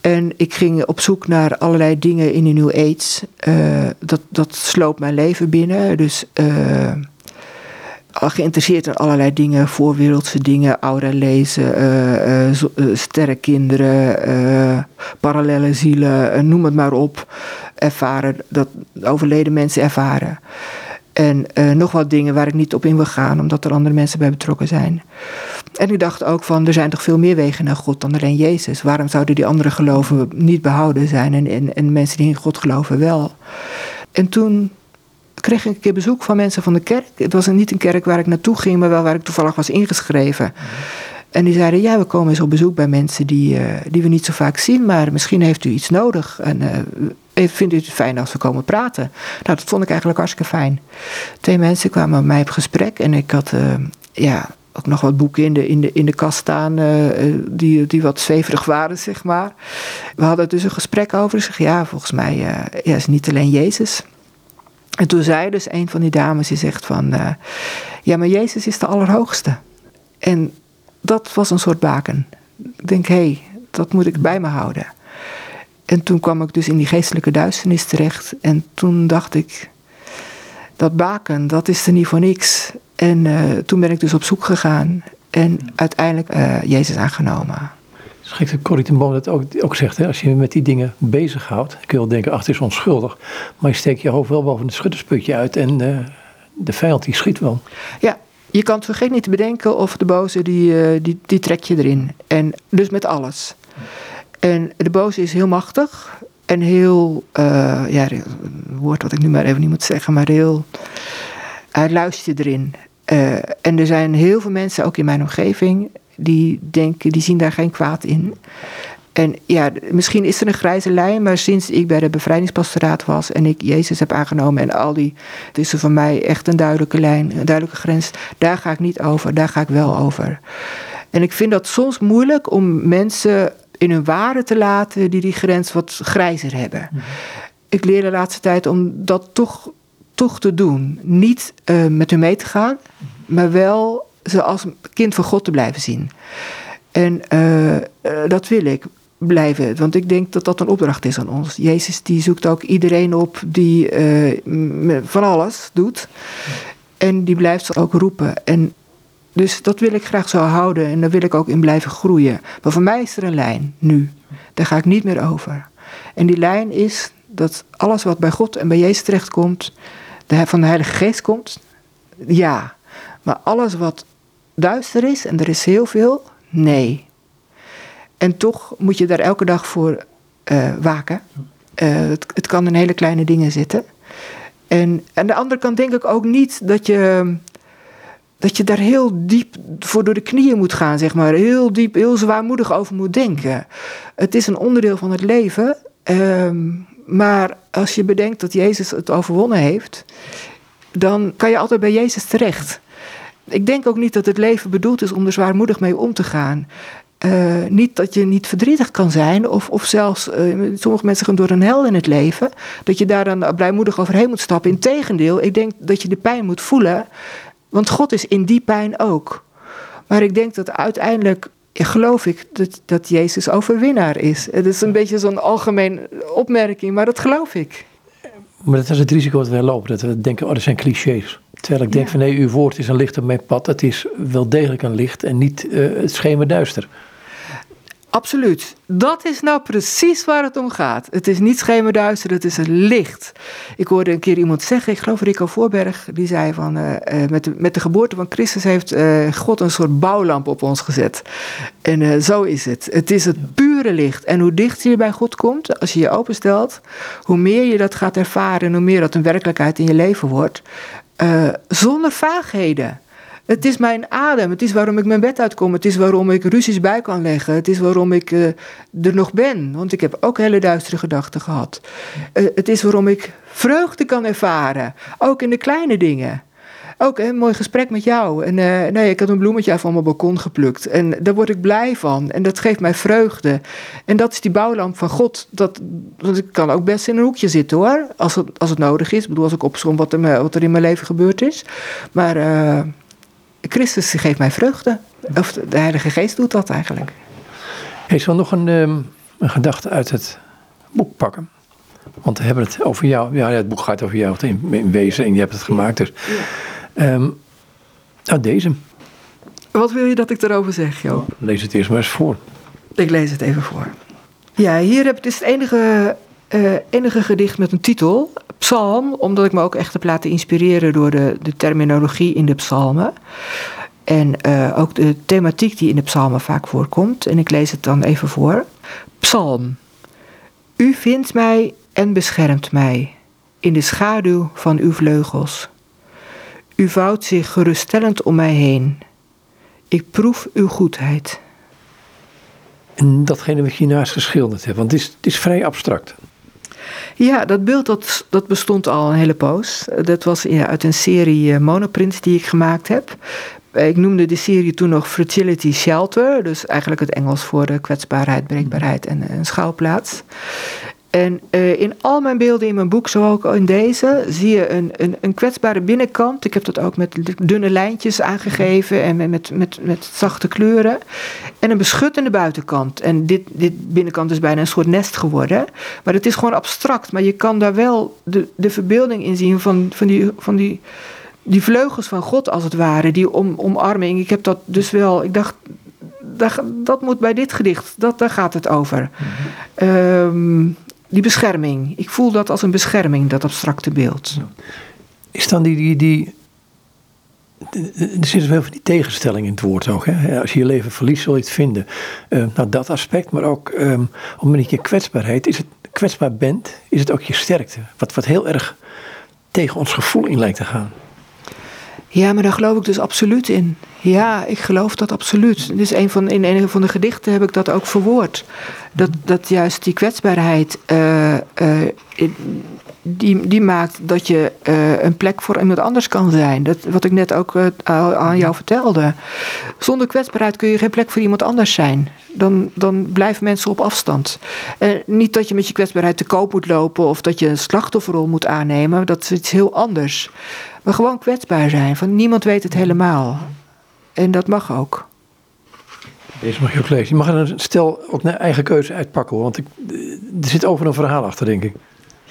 En ik ging op zoek naar allerlei dingen in de New Age. Uh, dat, dat sloot mijn leven binnen. Dus uh, geïnteresseerd in allerlei dingen, voorwereldse dingen, aura lezen, uh, sterrenkinderen, parallele zielen, noem het maar op. Ervaren, dat overleden mensen ervaren. En uh, nog wat dingen waar ik niet op in wil gaan, omdat er andere mensen bij betrokken zijn. En ik dacht ook van, er zijn toch veel meer wegen naar God dan alleen Jezus. Waarom zouden die andere geloven niet behouden zijn en, en, en mensen die in God geloven wel? En toen kreeg ik een keer bezoek van mensen van de kerk. Het was niet een kerk waar ik naartoe ging, maar wel waar ik toevallig was ingeschreven. En die zeiden, ja, we komen eens op bezoek bij mensen die, uh, die we niet zo vaak zien, maar misschien heeft u iets nodig. En uh, vindt u het fijn als we komen praten? Nou, dat vond ik eigenlijk hartstikke fijn. Twee mensen kwamen met mij op gesprek en ik had, uh, ja, ook nog wat boeken in de, in de, in de kast staan die, die wat zweverig waren, zeg maar. We hadden dus een gesprek over. Ik zeg, ja, volgens mij ja, is niet alleen Jezus. En toen zei dus een van die dames, die zegt van, ja, maar Jezus is de Allerhoogste. En dat was een soort baken. Ik denk, hé, hey, dat moet ik bij me houden. En toen kwam ik dus in die geestelijke duisternis terecht. En toen dacht ik, dat baken, dat is er niet voor niks. En uh, toen ben ik dus op zoek gegaan. En uiteindelijk uh, Jezus aangenomen. Schrik dat Corrie ten Boom dat ook, ook zegt. Hè? Als je met die dingen bezighoudt. kun je wel denken, ach, het is onschuldig. Maar je steekt je hoofd wel boven het schuttersputje uit. En uh, de vijand die schiet wel. Ja, je kan het vergeten niet te bedenken of de boze, die, die, die trek je erin. En dus met alles. En de boze is heel machtig en heel, uh, ja, een woord wat ik nu maar even niet moet zeggen, maar heel, hij luistert erin. Uh, en er zijn heel veel mensen, ook in mijn omgeving, die denken, die zien daar geen kwaad in. En ja, misschien is er een grijze lijn, maar sinds ik bij de bevrijdingspastoraat was en ik Jezus heb aangenomen en al die, het is er voor mij echt een duidelijke lijn, een duidelijke grens. Daar ga ik niet over, daar ga ik wel over. En ik vind dat soms moeilijk om mensen in hun waarde te laten die die grens wat grijzer hebben. Mhm. Ik leer de laatste tijd om dat toch, toch te doen. Niet uh, met hun mee te gaan, maar wel ze als kind van God te blijven zien. En uh, uh, dat wil ik blijven. Want ik denk dat dat een opdracht is aan ons. Jezus die zoekt ook iedereen op die van alles doet. En die blijft ze ook roepen. En Dus dat wil ik graag zo houden en daar wil ik ook in blijven groeien. Maar voor mij is er een lijn nu. Daar ga ik niet meer over. En die lijn is dat alles wat bij God en bij Jezus terechtkomt, van de Heilige Geest komt, ja. Maar alles wat duister is, en er is heel veel, nee. En toch moet je daar elke dag voor uh, waken. Uh, het, het, kan in hele kleine dingen zitten. En aan de andere kant denk ik ook niet dat je, dat je daar heel diep voor door de knieën moet gaan, zeg maar. Heel diep, heel zwaarmoedig over moet denken. Het is een onderdeel van het leven. Ehm, maar als je bedenkt dat Jezus het overwonnen heeft, dan kan je altijd bij Jezus terecht. Ik denk ook niet dat het leven bedoeld is om er zwaarmoedig mee om te gaan. Uh, niet dat je niet verdrietig kan zijn, of, of zelfs, uh, sommige mensen gaan door een hel in het leven, dat je daar dan blijmoedig overheen moet stappen. Integendeel, ik denk dat je de pijn moet voelen, want God is in die pijn ook. Maar ik denk dat uiteindelijk, geloof ik, dat, dat Jezus overwinnaar is. Het is een beetje zo'n algemeen opmerking, maar dat geloof ik. Maar dat is het risico dat wij lopen, dat we denken, oh, dat zijn clichés. Terwijl ik denk van nee, uw woord is een licht op mijn pad. Het is wel degelijk een licht en niet uh, het schemerduister. Absoluut. Dat is nou precies waar het om gaat. Het is niet schemerduister, het is een licht. Ik hoorde een keer iemand zeggen, ik geloof Rico Voorberg, die zei van uh, met, de, met de geboorte van Christus heeft uh, God een soort bouwlamp op ons gezet. En zo is het. Het is het pure licht. En hoe dichter je bij God komt, als je je openstelt, hoe meer je dat gaat ervaren en hoe meer dat een werkelijkheid in je leven wordt. zonder vaagheden. Het is mijn adem. Het is waarom ik mijn bed uitkom. Het is waarom ik ruzies bij kan leggen. Het is waarom ik uh, er nog ben. Want ik heb ook hele duistere gedachten gehad. Uh, het is waarom ik vreugde kan ervaren. Ook in de kleine dingen. Ook een mooi gesprek met jou. En uh, nee, ik had een bloemetje van mijn balkon geplukt. En daar word ik blij van. En dat geeft mij vreugde. En dat is die bouwlamp van God. Dat, dat ik kan ook best in een hoekje zitten hoor. Als het, als het nodig is. Ik bedoel, als ik opzom wat wat er in mijn leven gebeurd is. Maar Christus geeft mij vreugde. Of de Heilige Geest doet dat eigenlijk. Ik zal nog een, ehm, een gedachte uit het boek pakken. Want we hebben het over jou. Ja, het boek gaat over jou in, in wezen en je hebt het gemaakt. Dus. Ja. Um, nou, deze. Wat wil je dat ik erover zeg, Jo? Lees het eerst maar eens voor. Ik lees het even voor. Ja, hier heb ik dus het enige, uh, enige gedicht met een titel. Psalm, omdat ik me ook echt heb laten inspireren door de, de terminologie in de psalmen. En uh, ook de thematiek die in de psalmen vaak voorkomt. En ik lees het dan even voor. Psalm. U vindt mij en beschermt mij in de schaduw van uw vleugels. U vouwt zich geruststellend om mij heen. Ik proef uw goedheid. En datgene wat je naast geschilderd hebt, want is, het is vrij abstract. Ja, dat beeld dat, dat bestond al een hele poos. Dat was ja, uit een serie uh, monoprints die ik gemaakt heb. Ik noemde de serie toen nog Fragility Shelter. Dus eigenlijk het Engels voor de kwetsbaarheid, breekbaarheid en een schouwplaats. En uh, in al mijn beelden in mijn boek, zo ook in deze, zie je een, een, een, kwetsbare binnenkant. Ik heb dat ook met dunne lijntjes aangegeven en met, met, met, met zachte kleuren. En een beschuttende buitenkant. En dit, dit binnenkant is bijna een soort nest geworden. Maar het is gewoon abstract. Maar je kan daar wel de, de verbeelding in zien van, van, die, van die, die vleugels van God, als het ware. Die om, omarming. Ik heb dat dus wel. Ik dacht, dat, dat moet bij dit gedicht. Dat, daar gaat het over. Mm -hmm die bescherming. Ik voel dat als een bescherming, dat abstracte beeld. Is dan die, die, die er zit wel van die tegenstelling in het woord ook. Hè? Als je je leven verliest, zul je het vinden. Uh, nou, dat aspect, maar ook um, op het moment dat je kwetsbaarheid, is het kwetsbaar bent, is het ook je sterkte. Wat, wat heel erg tegen ons gevoel in lijkt te gaan. Ja, maar daar geloof ik dus absoluut in. Ja, ik geloof dat absoluut. Dus een van, in een van de gedichten heb ik dat ook verwoord. Dat, dat juist die kwetsbaarheid, uh, uh, die, die maakt dat je uh, een plek voor iemand anders kan zijn. Dat, wat ik net ook aan jou vertelde. Zonder kwetsbaarheid kun je geen plek voor iemand anders zijn. Dan, dan blijven mensen op afstand. niet dat je met je kwetsbaarheid te koop moet lopen of dat je een slachtofferrol moet aannemen. Dat is iets heel anders. Maar gewoon kwetsbaar zijn. Van niemand weet het helemaal. En dat mag ook. Deze mag je ook lezen. Je mag er een stel ook naar eigen keuze uitpakken hoor. Want ik, er zit over een verhaal achter, denk ik.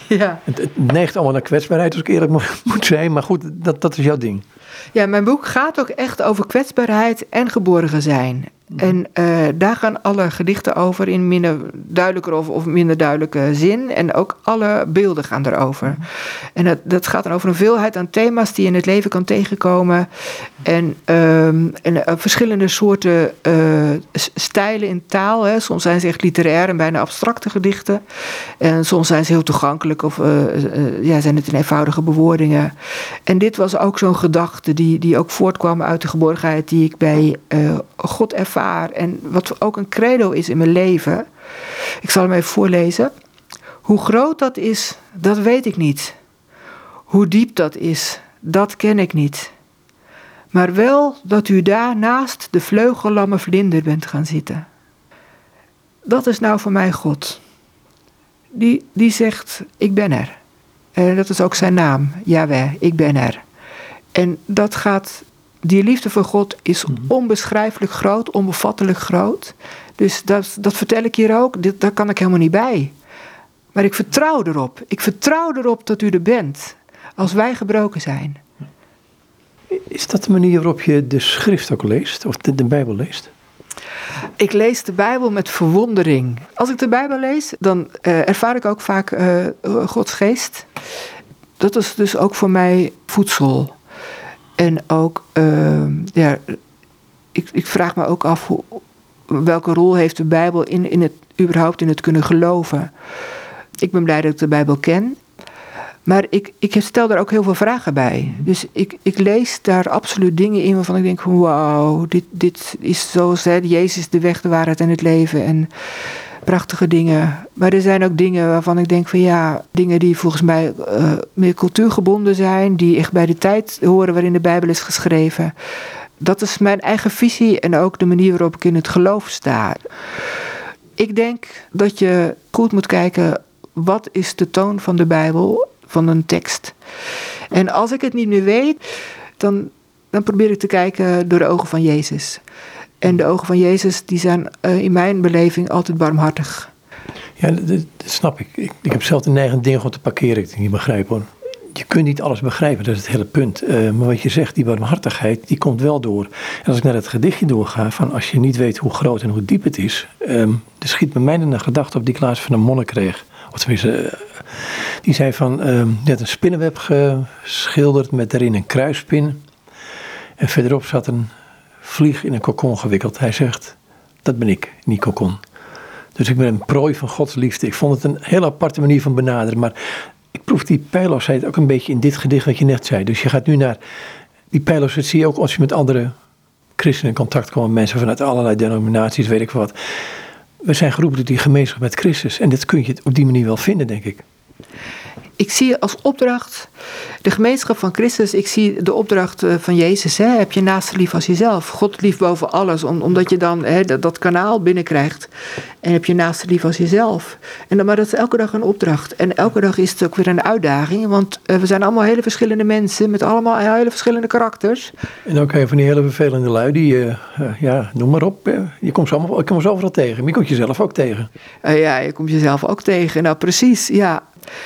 Ja. Het, het neigt allemaal naar kwetsbaarheid, als ik eerlijk moet zijn. Maar goed, dat, dat is jouw ding. Ja, mijn boek gaat ook echt over kwetsbaarheid en geborgen zijn. En uh, daar gaan alle gedichten over in minder duidelijker of, of, minder duidelijke zin. En ook alle beelden gaan erover. En dat, dat gaat dan over een veelheid aan thema's die je in het leven kan tegenkomen. En, um, en uh, verschillende soorten uh, stijlen in taal. Hè. Soms zijn ze echt literair en bijna abstracte gedichten. En soms zijn ze heel toegankelijk of ja, zijn het in eenvoudige bewoordingen. En dit was ook zo'n gedachte die, die ook voortkwam uit de geborgenheid die ik bij God en wat ook een credo is in mijn leven. Ik zal hem even voorlezen. Hoe groot dat is, dat weet ik niet. Hoe diep dat is, dat ken ik niet. Maar wel dat u daar naast de vleugellamme vlinder bent gaan zitten. Dat is nou voor mij God. Die, die zegt, ik ben er. En dat is ook zijn naam, Yahweh, ik ben er. En dat gaat die liefde voor God is mhm. onbeschrijfelijk groot, onbevattelijk groot. Dus dat, dat vertel ik hier ook, dit, daar kan ik helemaal niet bij. Maar ik vertrouw erop. Ik vertrouw erop dat u er bent, als wij gebroken zijn. Is dat de manier waarop je de schrift ook leest, of de, de Bijbel leest? Ik lees de Bijbel met verwondering. Als ik de Bijbel lees, dan uh, ervaar ik ook vaak uh, Gods geest. Dat is dus ook voor mij voedsel. En ook, uh, ja, ik, ik vraag me ook af welke rol heeft de Bijbel in, in het, überhaupt in het kunnen geloven. Ik ben blij dat ik de Bijbel ken. Maar ik, ik stel daar ook heel veel vragen bij. Dus ik, ik lees daar absoluut dingen in waarvan ik denk: wauw, dit, dit is zoals hè, Jezus, de weg, de waarheid en het leven. En prachtige dingen. Maar er zijn ook dingen waarvan ik denk van ja, dingen die volgens mij uh, meer cultuurgebonden zijn, die echt bij de tijd horen waarin de Bijbel is geschreven. Dat is mijn eigen visie en ook de manier waarop ik in het geloof sta. Ik denk dat je goed moet kijken wat is de toon van de Bijbel, van een tekst. En als ik het niet meer weet, dan, dan probeer ik te kijken door de ogen van Jezus. En de ogen van Jezus, die zijn uh, in mijn beleving altijd barmhartig. Ja, dat, snap ik. ik. ik. heb zelf de neiging dingen gewoon te parkeren. Ik niet begrijp hoor. Je kunt niet alles begrijpen, dat is het hele punt. Uh, maar wat je zegt, die barmhartigheid, die komt wel door. En als ik naar het gedichtje doorga, van als je niet weet hoe groot en hoe diep het is, um, er schiet bij mij een gedachte op die ik laatst van een monnik kreeg. Of tenminste, uh, die zei van, um, die had een spinnenweb geschilderd met daarin een kruispin. En verderop zat een vlieg in een kokon gewikkeld. Hij zegt, dat ben ik, niet kokon. Dus ik ben een prooi van Gods liefde. Ik vond het een heel aparte manier van benaderen. Maar ik proef die pijloosheid ook een beetje in dit gedicht wat je net zei. Dus je gaat nu naar die pijloosheid zie je ook als je met andere christenen in contact komt. Mensen vanuit allerlei denominaties, weet ik wat. We zijn geroepen tot die gemeenschap met Christus. En dat kun je op die manier wel vinden, denk ik ik zie als opdracht de gemeenschap van Christus. Ik zie de opdracht eh, van Jezus. Hè, heb je naast lief als jezelf. God lief boven alles. omdat je dan hè, dat, dat, kanaal binnenkrijgt. En heb je naast lief als jezelf. En dan, maar dat is elke dag een opdracht. En elke dag is het ook weer een uitdaging. Want uh, we zijn allemaal hele verschillende mensen. Met allemaal hele verschillende karakters. En ook van die hele vervelende lui. Die, uh, ja, noem maar op. je komt ze, allemaal, je komt ze overal tegen. Maar je komt jezelf ook tegen. ja, je komt jezelf ook tegen. Nou, precies. Ja,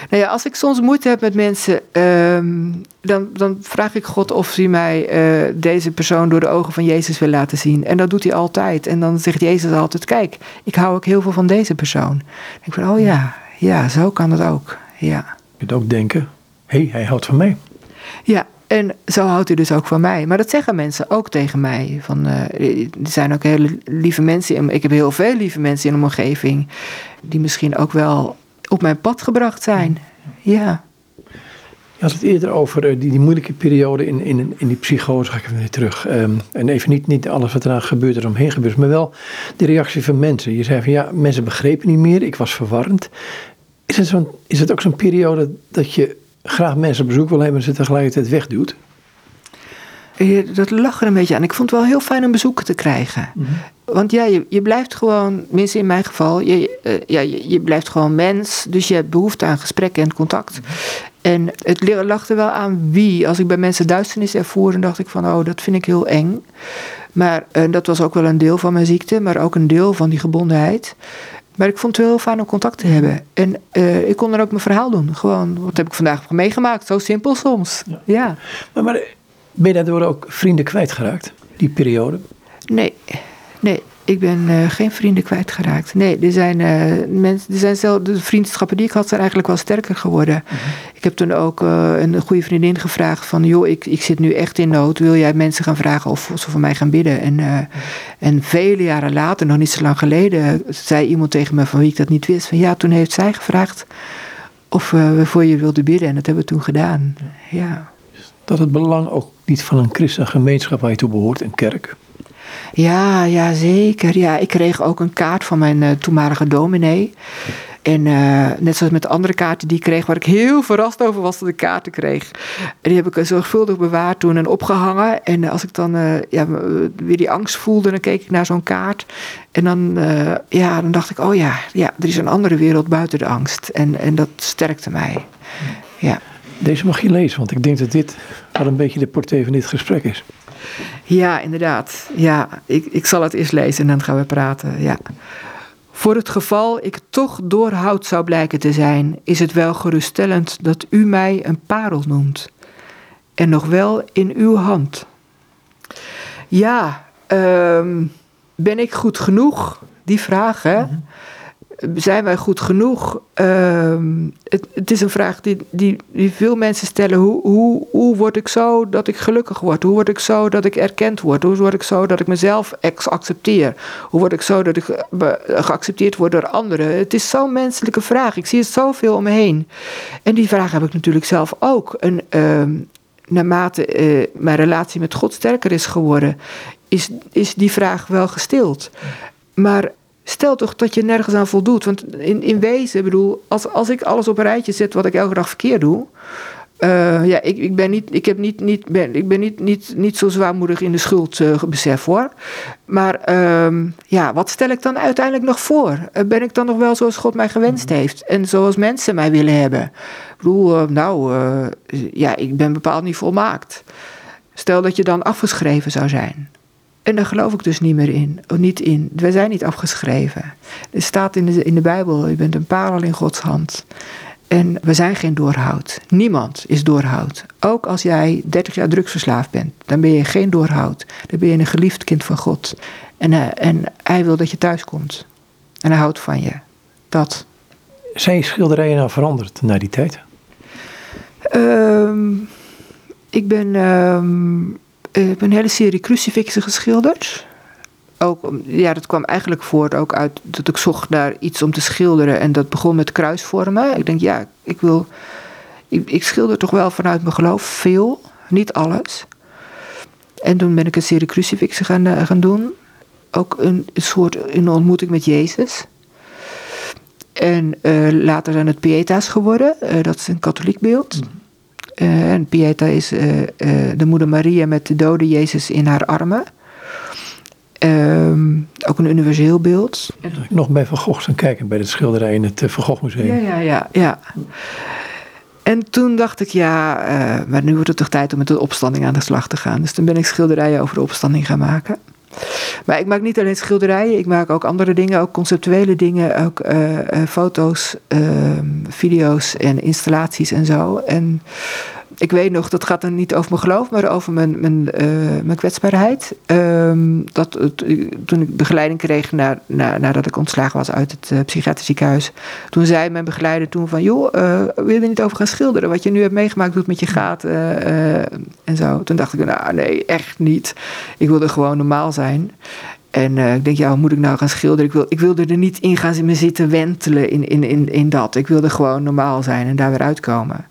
nou ja, als ik soms moeite heb met mensen, ehm, dan, dan vraag ik God of hij mij uh, deze persoon door de ogen van Jezus wil laten zien. En dat doet hij altijd. En dan zegt Jezus altijd: Kijk, ik hou ook heel veel van deze persoon. ik van: Oh ja, ja, zo kan het ook. Ja. Je kunt ook denken: hé, hey, hij houdt van mij. Ja, en zo houdt hij dus ook van mij. Maar dat zeggen mensen ook tegen mij. Van, uh, er zijn ook hele lieve mensen. Ik heb heel veel lieve mensen in mijn omgeving. Die misschien ook wel op mijn pad gebracht zijn. Ja. Je had het eerder over eh, die, die moeilijke periode in, in, in die psychose, ga ik even weer terug. Ehm, en even niet, niet alles wat eraan gebeurt, er omheen gebeurt, maar wel de reactie van mensen. Je zei van ja, mensen begrepen niet meer, ik was verwarrend. Is het, zo'n, is het ook zo'n periode dat je graag mensen op bezoek wil hebben en ze tegelijkertijd wegduwt? Dat lag er een beetje aan. Ik vond het wel heel fijn om bezoeken te krijgen. Mhm. Want ja, je, je blijft gewoon, minstens in mijn geval, je, uh, ja, je, je, blijft gewoon mens. Dus je hebt behoefte aan gesprek en contact. Mhm. En het lag er wel aan wie. Als ik bij mensen duisternis ervoer, dan dacht ik van, oh, dat vind ik heel eng. Maar uh, dat was ook wel een deel van mijn ziekte, maar ook een deel van die gebondenheid. Maar ik vond het wel heel fijn om contact te hebben. En uh, ik kon er ook mijn verhaal doen. Gewoon, wat heb ik vandaag meegemaakt? Zo simpel soms. Ja. ja. Maar, maar Ben je daardoor ook vrienden kwijtgeraakt, die periode? Nee, nee. Ik ben uh, geen vrienden kwijtgeraakt. Nee, er zijn, uh, mensen, er zijn zelf, de vriendschappen die ik had zijn eigenlijk wel sterker geworden. Mm -hmm. Ik heb toen ook uh, een goede vriendin gevraagd van... joh, ik, ik zit nu echt in nood. Wil jij mensen gaan vragen of ze voor mij gaan bidden? En, en vele jaren later, nog niet zo lang geleden... zei iemand tegen me van wie ik dat niet wist... van ja, toen heeft zij gevraagd of we voor je wilden bidden. En dat hebben we toen gedaan, ja. Dat het belang ook niet van een christengemeenschap waar je toe behoort, een kerk... Ja, ja, zeker. Ja, ik kreeg ook een kaart van mijn uh, toenmalige dominee. En uh, net zoals met de andere kaarten die ik kreeg, waar ik heel verrast over was dat ik kaarten kreeg. En die heb ik zorgvuldig bewaard toen en opgehangen. En als ik dan ja, weer die angst voelde, dan keek ik naar zo'n kaart. En dan, ja, dan dacht ik, oh ja, ja, er is een andere wereld buiten de angst. En, en dat sterkte mij. Ja. Deze mag je lezen, want ik denk dat dit wel een beetje de portée van dit gesprek is. Ja, inderdaad. Ja, ik, ik zal het eerst lezen en dan gaan we praten. Ja. Voor het geval ik toch doorhoud zou blijken te zijn, is het wel geruststellend dat u mij een parel noemt. En nog wel in uw hand. Ja, um, ben ik goed genoeg? Die vraag, hè? Mm -hmm zijn wij goed genoeg? Uh, het, is een vraag die, die, die veel mensen stellen. Hoe, hoe, hoe word ik zo dat ik gelukkig word? Hoe word ik zo dat ik erkend word? Hoe word ik zo dat ik mezelf accepteer? Hoe word ik zo dat ik geaccepteerd word door anderen? Het is zo'n menselijke vraag. Ik zie het zoveel om me heen. En die vraag heb ik natuurlijk zelf ook. En, uh, naarmate uh, mijn relatie met God sterker is geworden, is, is die vraag wel gestild. Maar stel toch dat je nergens aan voldoet. Want in, in wezen, bedoel, als, als ik alles op een rijtje zet wat ik elke dag verkeerd doe. Uh, ja, ik, ik ben, niet, ik heb niet, niet, ben, ik ben niet, niet, niet zo zwaarmoedig in de schuldbesef uh, hoor. Maar uh, ja, wat stel ik dan uiteindelijk nog voor? Uh, ben ik dan nog wel zoals God mij gewenst heeft? En zoals mensen mij willen hebben? Ik bedoel, nou, ja, ik ben bepaald niet volmaakt. Stel dat je dan afgeschreven zou zijn. En daar geloof ik dus niet meer in. Of niet in. Wij zijn niet afgeschreven. Er staat in de, in de Bijbel: je bent een parel in Gods hand. En we zijn geen doorhoud. Niemand is doorhoud. Ook als jij 30 jaar drugsverslaafd bent, dan ben je geen doorhoud. Dan ben je een geliefd kind van God. En, uh, en hij wil dat je thuis komt. En hij houdt van je. Dat. Zijn je schilderijen nou veranderd na die tijd? Um, ik ben. Um, ik heb een hele serie crucifixen geschilderd. Ook, ja, dat kwam eigenlijk voort ook uit dat ik zocht naar iets om te schilderen. En dat begon met kruisvormen. Ik denk, ja, ik wil. Ik, schilder toch wel vanuit mijn geloof veel, niet alles. En toen ben ik een serie crucifixen gaan, uh, gaan doen. Ook een, soort een ontmoeting met Jezus. En uh, later zijn het Pieta's geworden. Dat is een katholiek beeld. Mm. Uh, en Pieta is uh, uh, de moeder Maria met de dode Jezus in haar armen. Um, ook een universeel beeld. Nog bij Van Gogh gaan kijken bij de schilderij in het Van Gogh Museum. Ja, ja, ja. ja. En toen dacht ik, ja, maar nu wordt het toch tijd om met de opstanding aan de slag te gaan. Dus toen ben ik schilderijen over de opstanding gaan maken. Maar ik maak niet alleen schilderijen, ik maak ook andere dingen, ook conceptuele dingen, ook uh, uh, foto's, uh, video's en installaties en zo. En ik weet nog, dat gaat dan niet over mijn geloof, maar over mijn, mijn, uh, mijn kwetsbaarheid. Um, dat, toen ik begeleiding kreeg na, na, nadat ik ontslagen was uit het uh, psychiatrisch ziekenhuis. Toen zei mijn begeleider toen van, joh, uh, wil je niet over gaan schilderen? Wat je nu hebt meegemaakt, doet met je gaat en zo. Toen dacht ik, nou nee, echt niet. Ik wilde gewoon normaal zijn. En ik denk, ja, hoe moet ik nou gaan schilderen? Ik, wil, ik wilde er niet in gaan zitten wentelen in, in, in dat. Ik wilde gewoon normaal zijn en daar weer uitkomen.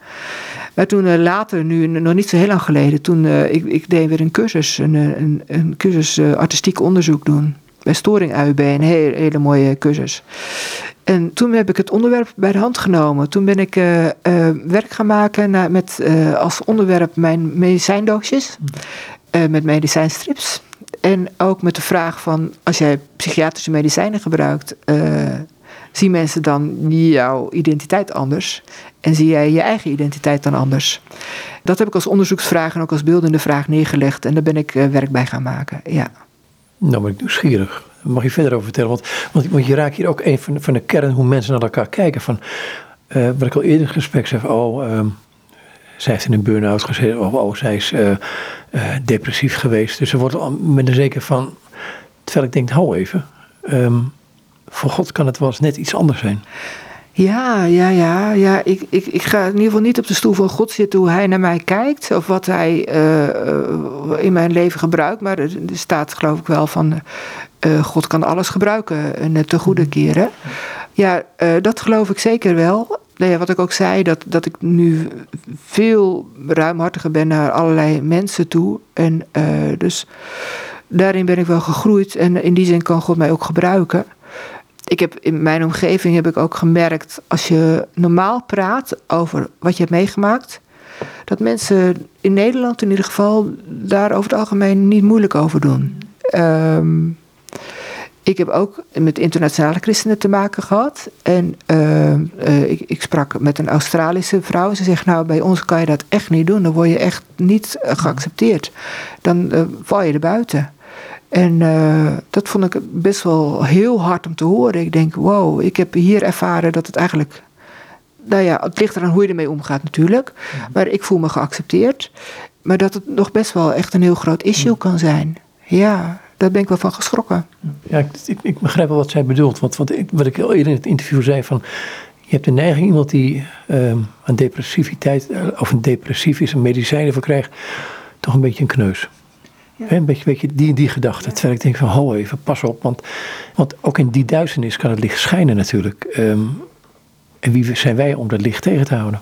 Maar toen uh, later, nu nog niet zo heel lang geleden, toen uh, ik, ik deed weer een cursus, een, een, een cursus artistiek onderzoek doen. Bij Storing AUB, een hele, hele mooie cursus. En toen heb ik het onderwerp bij de hand genomen. Toen ben ik werk gaan maken met als onderwerp mijn medicijndoosjes. met medicijnstrips. En ook met de vraag van, als jij psychiatrische medicijnen gebruikt, zien mensen dan jouw identiteit anders? En zie jij je eigen identiteit dan anders? Dat heb ik als onderzoeksvraag en ook als beeldende vraag neergelegd. En daar ben ik uh, werk bij gaan maken, ja. Nou ben ik nieuwsgierig. Mag je verder over vertellen? Want, want, je raakt hier ook een van, van de kern hoe mensen naar elkaar kijken. Van, uh, wat ik al eerder in het gesprek zei, oh, zij heeft in een burn-out gezeten. Of oh, zij is uh, depressief geweest. Dus ze wordt al met een zeker van. Terwijl ik denk, hou even. Um, voor God kan het wel eens net iets anders zijn. Ja, ja, ja. ja. Ik, ik, ik ga in ieder geval niet op de stoel van God zitten hoe hij naar mij kijkt. Of wat hij uh, in mijn leven gebruikt. Maar er, staat geloof ik wel van... Uh, God kan alles gebruiken en het te goede keren. Ja, dat geloof ik zeker wel. Nee, wat ik ook zei, dat, dat ik nu veel ruimhartiger ben naar allerlei mensen toe. En dus daarin ben ik wel gegroeid. En in die zin kan God mij ook gebruiken ik heb in mijn omgeving heb ik ook gemerkt, als je normaal praat over wat je hebt meegemaakt, dat mensen in Nederland in ieder geval daar over het algemeen niet moeilijk over doen. Um, ik heb ook met internationale christenen te maken gehad. En uh, uh, ik, ik, sprak met een Australische vrouw. Ze zegt, nou, bij ons kan je dat echt niet doen. Dan word je echt niet geaccepteerd. Dan val je er buiten. En uh, dat vond ik best wel heel hard om te horen. Ik denk, wow, ik heb hier ervaren dat het eigenlijk. Nou ja, het ligt eraan hoe je ermee omgaat natuurlijk. Maar ik voel me geaccepteerd. Maar dat het nog best wel echt een heel groot issue kan zijn. Ja, daar ben ik wel van geschrokken. Ja, ik, ik begrijp wel wat zij bedoelt. Want wat ik, wat ik al eerder in het interview zei van... Je hebt de neiging, iemand die een depressiviteit... Eh, of een depressief is, een medicijnen voor krijgt... toch een beetje een kneus. Een beetje, beetje die, die gedachte. Terwijl ik denk van, ho even, pas op. Want, want ook in die duisternis kan het licht schijnen natuurlijk. Um, en wie zijn wij om dat licht tegen te houden?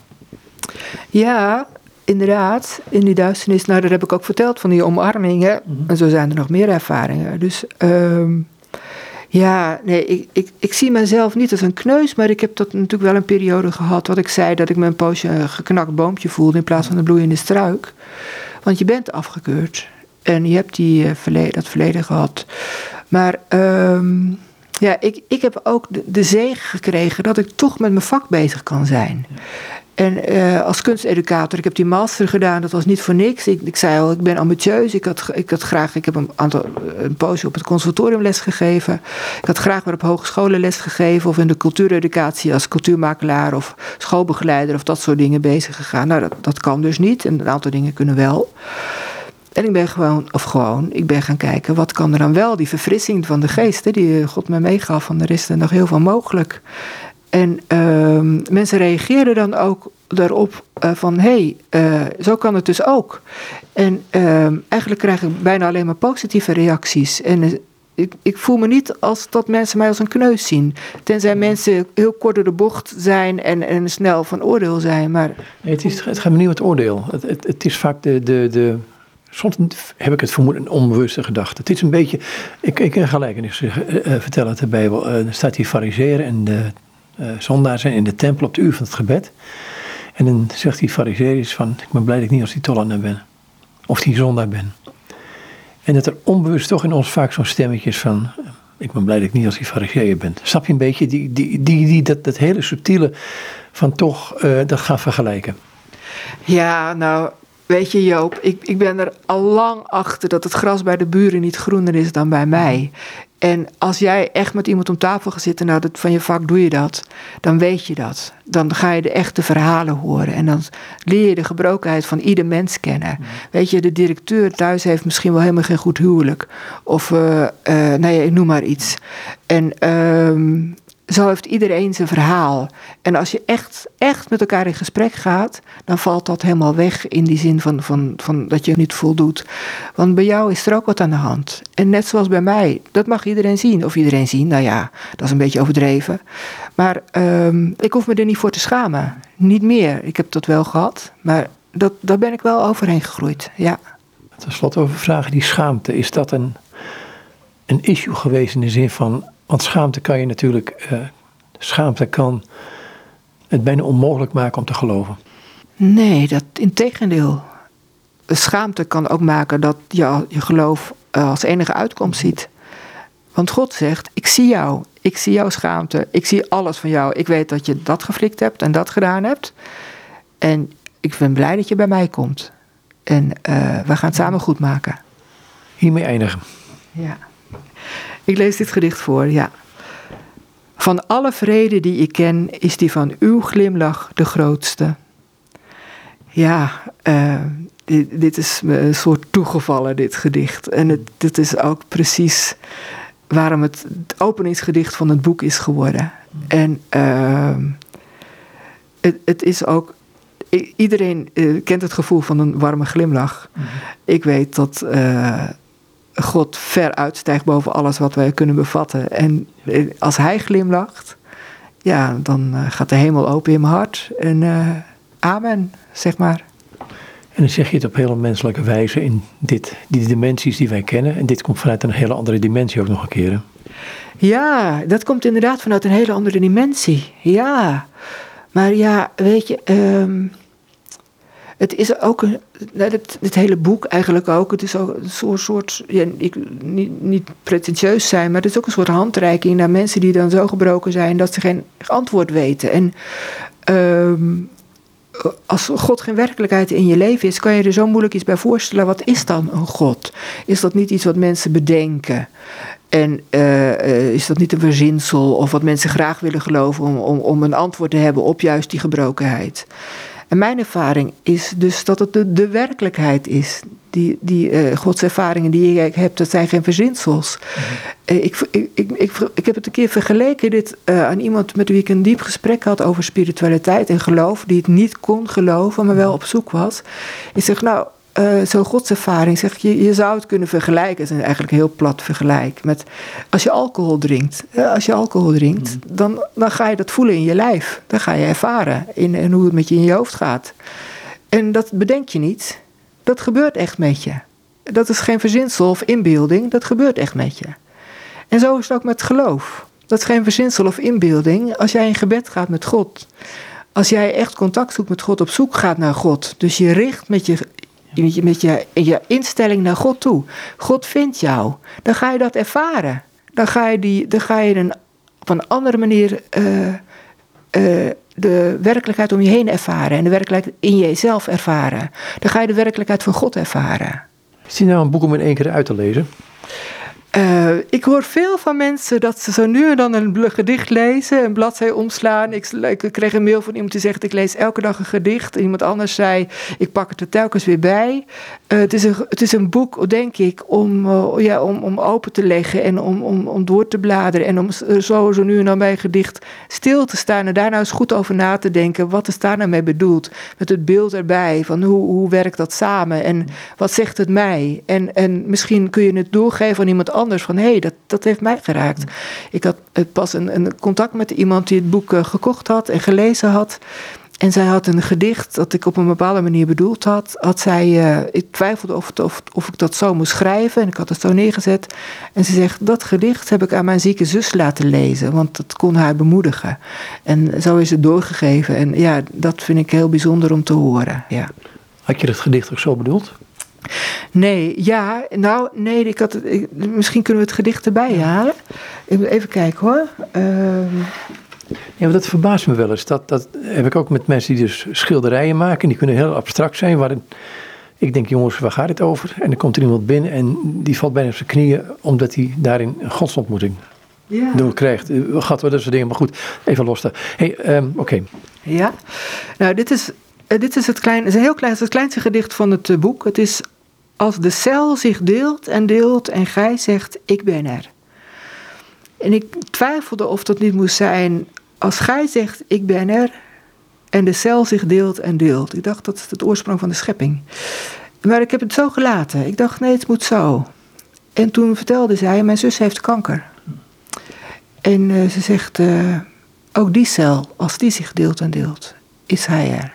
Ja, inderdaad. In die duisternis, nou dat heb ik ook verteld van die omarmingen. Mm -hmm. En zo zijn er nog meer ervaringen. Dus um, ja, nee, ik, ik, ik zie mezelf niet als een kneus. Maar ik heb tot natuurlijk wel een periode gehad. Wat ik zei, dat ik me een poosje een geknakt boompje voelde in plaats van een bloeiende struik. Want je bent afgekeurd. En je hebt die, uh, verleden, dat verleden gehad. Maar um, ja, ik, ik heb ook de, de zegen gekregen dat ik toch met mijn vak bezig kan zijn. En uh, als kunsteducator, ik heb die master gedaan, dat was niet voor niks. Ik, ik zei al, ik ben ambitieus. Ik had, ik had graag, ik heb een, aantal, een poosje op het conservatorium les gegeven. Ik had graag weer op hogescholen les gegeven. Of in de cultuureducatie als cultuurmakelaar of schoolbegeleider of dat soort dingen bezig gegaan. Nou, dat, dat kan dus niet. En een aantal dingen kunnen wel. En ik ben gewoon, of gewoon, ik ben gaan kijken, wat kan er dan wel? Die verfrissing van de geest, die God me meegaf, van er is er nog heel veel mogelijk. En uh, mensen reageren dan ook daarop uh, van, hé, hey, uh, zo kan het dus ook. En uh, eigenlijk krijg ik bijna alleen maar positieve reacties. En eh, ik, ik, voel me niet als dat mensen mij als een kneus zien. Tenzij mensen heel kort door de bocht zijn en, en snel van oordeel zijn. Maar... Het, is, het gaat me niet om het oordeel. Het, het, het is vaak de, de, de Soms heb ik het vermoeden een onbewuste gedachte. Het is een beetje. Ik, ik kan gelijkenis uh, vertellen uit de Bijbel. Er staat hier fariseren en de uh, zondaars zijn in de tempel op de uur van het gebed. En dan zegt die fariseer van, ik ben blij dat ik niet als die tollander ben. Of die zondaar ben. En dat er onbewust toch in ons vaak zo'n stemmetje is van, ik ben blij dat ik niet als die fariseer ben. Snap je een beetje die, die, die, die, dat, dat hele subtiele van toch dat gaan vergelijken? Ja, nou, Weet je Joop, ik, ik ben er al lang achter dat het gras bij de buren niet groener is dan bij mij. En als jij echt met iemand om tafel gaat zitten, nou dat, van je vak doe je dat, dan weet je dat. Dan ga je de echte verhalen horen en dan leer je de gebrokenheid van ieder mens kennen. Weet je, de directeur thuis heeft misschien wel helemaal geen goed huwelijk. Of, uh, uh, nou ja, ik noem maar iets. En uh, zo heeft iedereen zijn verhaal. En als je echt, echt met elkaar in gesprek gaat, dan valt dat helemaal weg in die zin van, van, van dat je niet voldoet. Want bij jou is er ook wat aan de hand. En net zoals bij mij, dat mag iedereen zien. Of iedereen zien, nou ja, dat is een beetje overdreven. Maar um, ik hoef me er niet voor te schamen. Niet meer. Ik heb dat wel gehad, maar dat, daar ben ik wel overheen gegroeid, ja. Ten slotte over vragen die schaamte. Is dat een, een issue geweest in de zin van want schaamte kan je natuurlijk, uh, schaamte kan het bijna onmogelijk maken om te geloven. Nee, dat integendeel. Schaamte kan ook maken dat je je geloof uh, als enige uitkomst ziet. Want God zegt: Ik zie jou, ik zie jouw schaamte, ik zie alles van jou. Ik weet dat je dat geflikt hebt en dat gedaan hebt. En ik ben blij dat je bij mij komt. En uh, we gaan het samen goed maken. Hiermee eindigen. Ja. Ik lees dit gedicht voor, ja. Van alle vrede die ik ken, is die van uw glimlach de grootste. Ja, uh, dit, dit, is me een soort toegevallen, dit gedicht. En het, dit is ook precies waarom het, het openingsgedicht van het boek is geworden. En uh, het, het is ook iedereen uh, kent het gevoel van een warme glimlach. Mm -hmm. Ik weet dat uh, God ver uitstijgt boven alles wat wij kunnen bevatten. En als Hij glimlacht, ja, dan gaat de hemel open in mijn hart. En amen, zeg maar. En dan zeg je het op hele menselijke wijze in dit, die dimensies die wij kennen. En dit komt vanuit een hele andere dimensie ook nog een keer. Ja, dat komt inderdaad vanuit een hele andere dimensie. Ja. Maar ja, weet je, um, het is ook een, het, hele boek eigenlijk ook. Het is ook een soort, soort ik, niet, niet pretentieus zijn, maar het is ook een soort handreiking naar mensen die dan zo gebroken zijn dat ze geen antwoord weten. En um, als God geen werkelijkheid in je leven is, kan je er zo moeilijk iets bij voorstellen. Wat is dan een God? Is dat niet iets wat mensen bedenken? En uh, is dat niet een verzinsel of wat mensen graag willen geloven om, om, om een antwoord te hebben op juist die gebrokenheid? En mijn ervaring is dus dat het de, de werkelijkheid is. Die, die uh, godservaringen die ik heb, dat zijn geen verzinsels. Mm-hmm. uh, ik, ik, ik, ik, ik heb het een keer vergeleken dit, uh, aan iemand met wie ik een diep gesprek had over spiritualiteit en geloof, die het niet kon geloven, maar wel op zoek was. Ik zeg, nou, uh, zo'n godservaring, zeg je, je zou het kunnen vergelijken, het is eigenlijk een heel plat vergelijk, met als je alcohol drinkt. Uh, als je alcohol drinkt, mm. dan, dan ga je dat voelen in je lijf. Dan ga je ervaren in, in hoe het met je in je hoofd gaat. En dat bedenk je niet, dat gebeurt echt met je. Dat is geen verzinsel of inbeelding, dat gebeurt echt met je. En zo is het ook met geloof. Dat is geen verzinsel of inbeelding. Als jij in gebed gaat met God, als jij echt contact zoekt met God, op zoek gaat naar God, dus je richt met je met je, met je, je instelling naar God toe. God vindt jou. Dan ga je dat ervaren. Dan ga je, die, dan ga je een, op een andere manier uh, uh, de werkelijkheid om je heen ervaren. En de werkelijkheid in jezelf ervaren. Dan ga je de werkelijkheid van God ervaren. Is die nou een boek om in één keer uit te lezen? Uh, ik hoor veel van mensen dat ze zo nu en dan een gedicht lezen, een bladzij omslaan. Ik, ik, kreeg een mail van iemand die zegt: Ik lees elke dag een gedicht. En iemand anders zei: Ik pak het er telkens weer bij. Uh, het, is een, het is een boek, denk ik, om, uh, ja, om, om open te leggen en om, om, om door te bladeren. En om zo, zo nu en dan bij een gedicht stil te staan en daar nou eens goed over na te denken. Wat is daar nou mee bedoeld? Met het beeld erbij van hoe, hoe werkt dat samen en wat zegt het mij? En, en misschien kun je het doorgeven aan iemand anders Van hé, hey, dat, dat heeft mij geraakt. Ik had pas een, een contact met iemand die het boek uh, gekocht had en gelezen had. En zij had een gedicht dat ik op een bepaalde manier bedoeld had. had zij, uh, ik twijfelde of, of, of ik dat zo moest schrijven en ik had het zo neergezet. En ze zegt, dat gedicht heb ik aan mijn zieke zus laten lezen, want dat kon haar bemoedigen. En zo is het doorgegeven. En ja, dat vind ik heel bijzonder om te horen. Ja. Had je het gedicht ook zo bedoeld? Nee, ja, nou, nee, ik had het, ik, misschien kunnen we het gedicht erbij halen. Ik moet even kijken hoor. Uh... Ja, maar dat verbaast me wel eens. Dat, dat heb ik ook met mensen die dus schilderijen maken. Die kunnen heel abstract zijn. Waarin ik denk, jongens, waar gaat het over? En dan komt er iemand binnen en die valt bijna op zijn knieën. Omdat hij daarin een godsontmoeting ja. door krijgt. Gaat wel dat soort dingen. Maar goed, even los daar. hey, um, oké. Okay. Ja, nou, dit is dit is het, klein, het is een heel klein, het, is het kleinste gedicht van het boek. Het is als de cel zich deelt en deelt en gij zegt, ik ben er. En ik twijfelde of dat niet moest zijn als gij zegt, ik ben er, en de cel zich deelt en deelt. Ik dacht, dat is het oorsprong van de schepping. Maar ik heb het zo gelaten. Ik dacht, nee, het moet zo. En toen vertelde zij, mijn zus heeft kanker. En uh, ze zegt, uh, ook die cel, als die zich deelt en deelt, is hij er.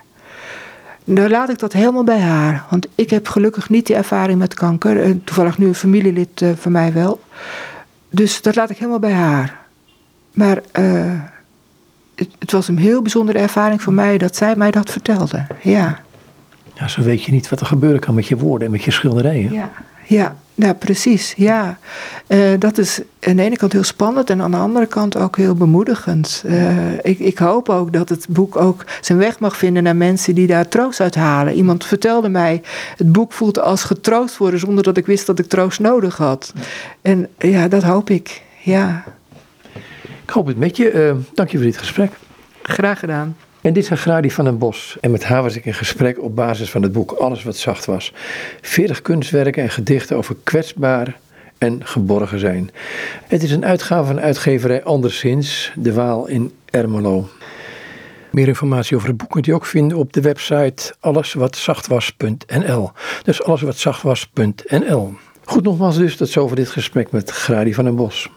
Dan laat ik dat helemaal bij haar. Want ik heb gelukkig niet die ervaring met kanker. Toevallig nu een familielid uh, van mij wel. Dus dat laat ik helemaal bij haar. Maar uh, het, het, was een heel bijzondere ervaring voor mij dat zij mij dat vertelde. Ja. Ja, zo weet je niet wat er gebeuren kan met je woorden en met je schilderijen. Ja, ja. Nou, precies, ja. Uh, dat is aan de ene kant heel spannend en aan de andere kant ook heel bemoedigend. Uh, ik, ik, hoop ook dat het boek ook zijn weg mag vinden naar mensen die daar troost uit halen. Iemand vertelde mij, het boek voelt als getroost worden zonder dat ik wist dat ik troost nodig had. En ja, dat hoop ik, ja. Ik hoop het met je. Uh, dank je voor dit gesprek. Graag gedaan. En dit is Gradi van den Bos. En met haar was ik in gesprek op basis van het boek Alles wat zacht was. 40 kunstwerken en gedichten over kwetsbaar en geborgen zijn. Het is een uitgave van uitgeverij Anderszins, De Waal in Ermelo. Meer informatie over het boek kunt u ook vinden op de website alleswatzachtwas.nl. Dus alleswatzachtwas.nl. Goed, nogmaals dus, tot zover dit gesprek met Gradi van den Bos.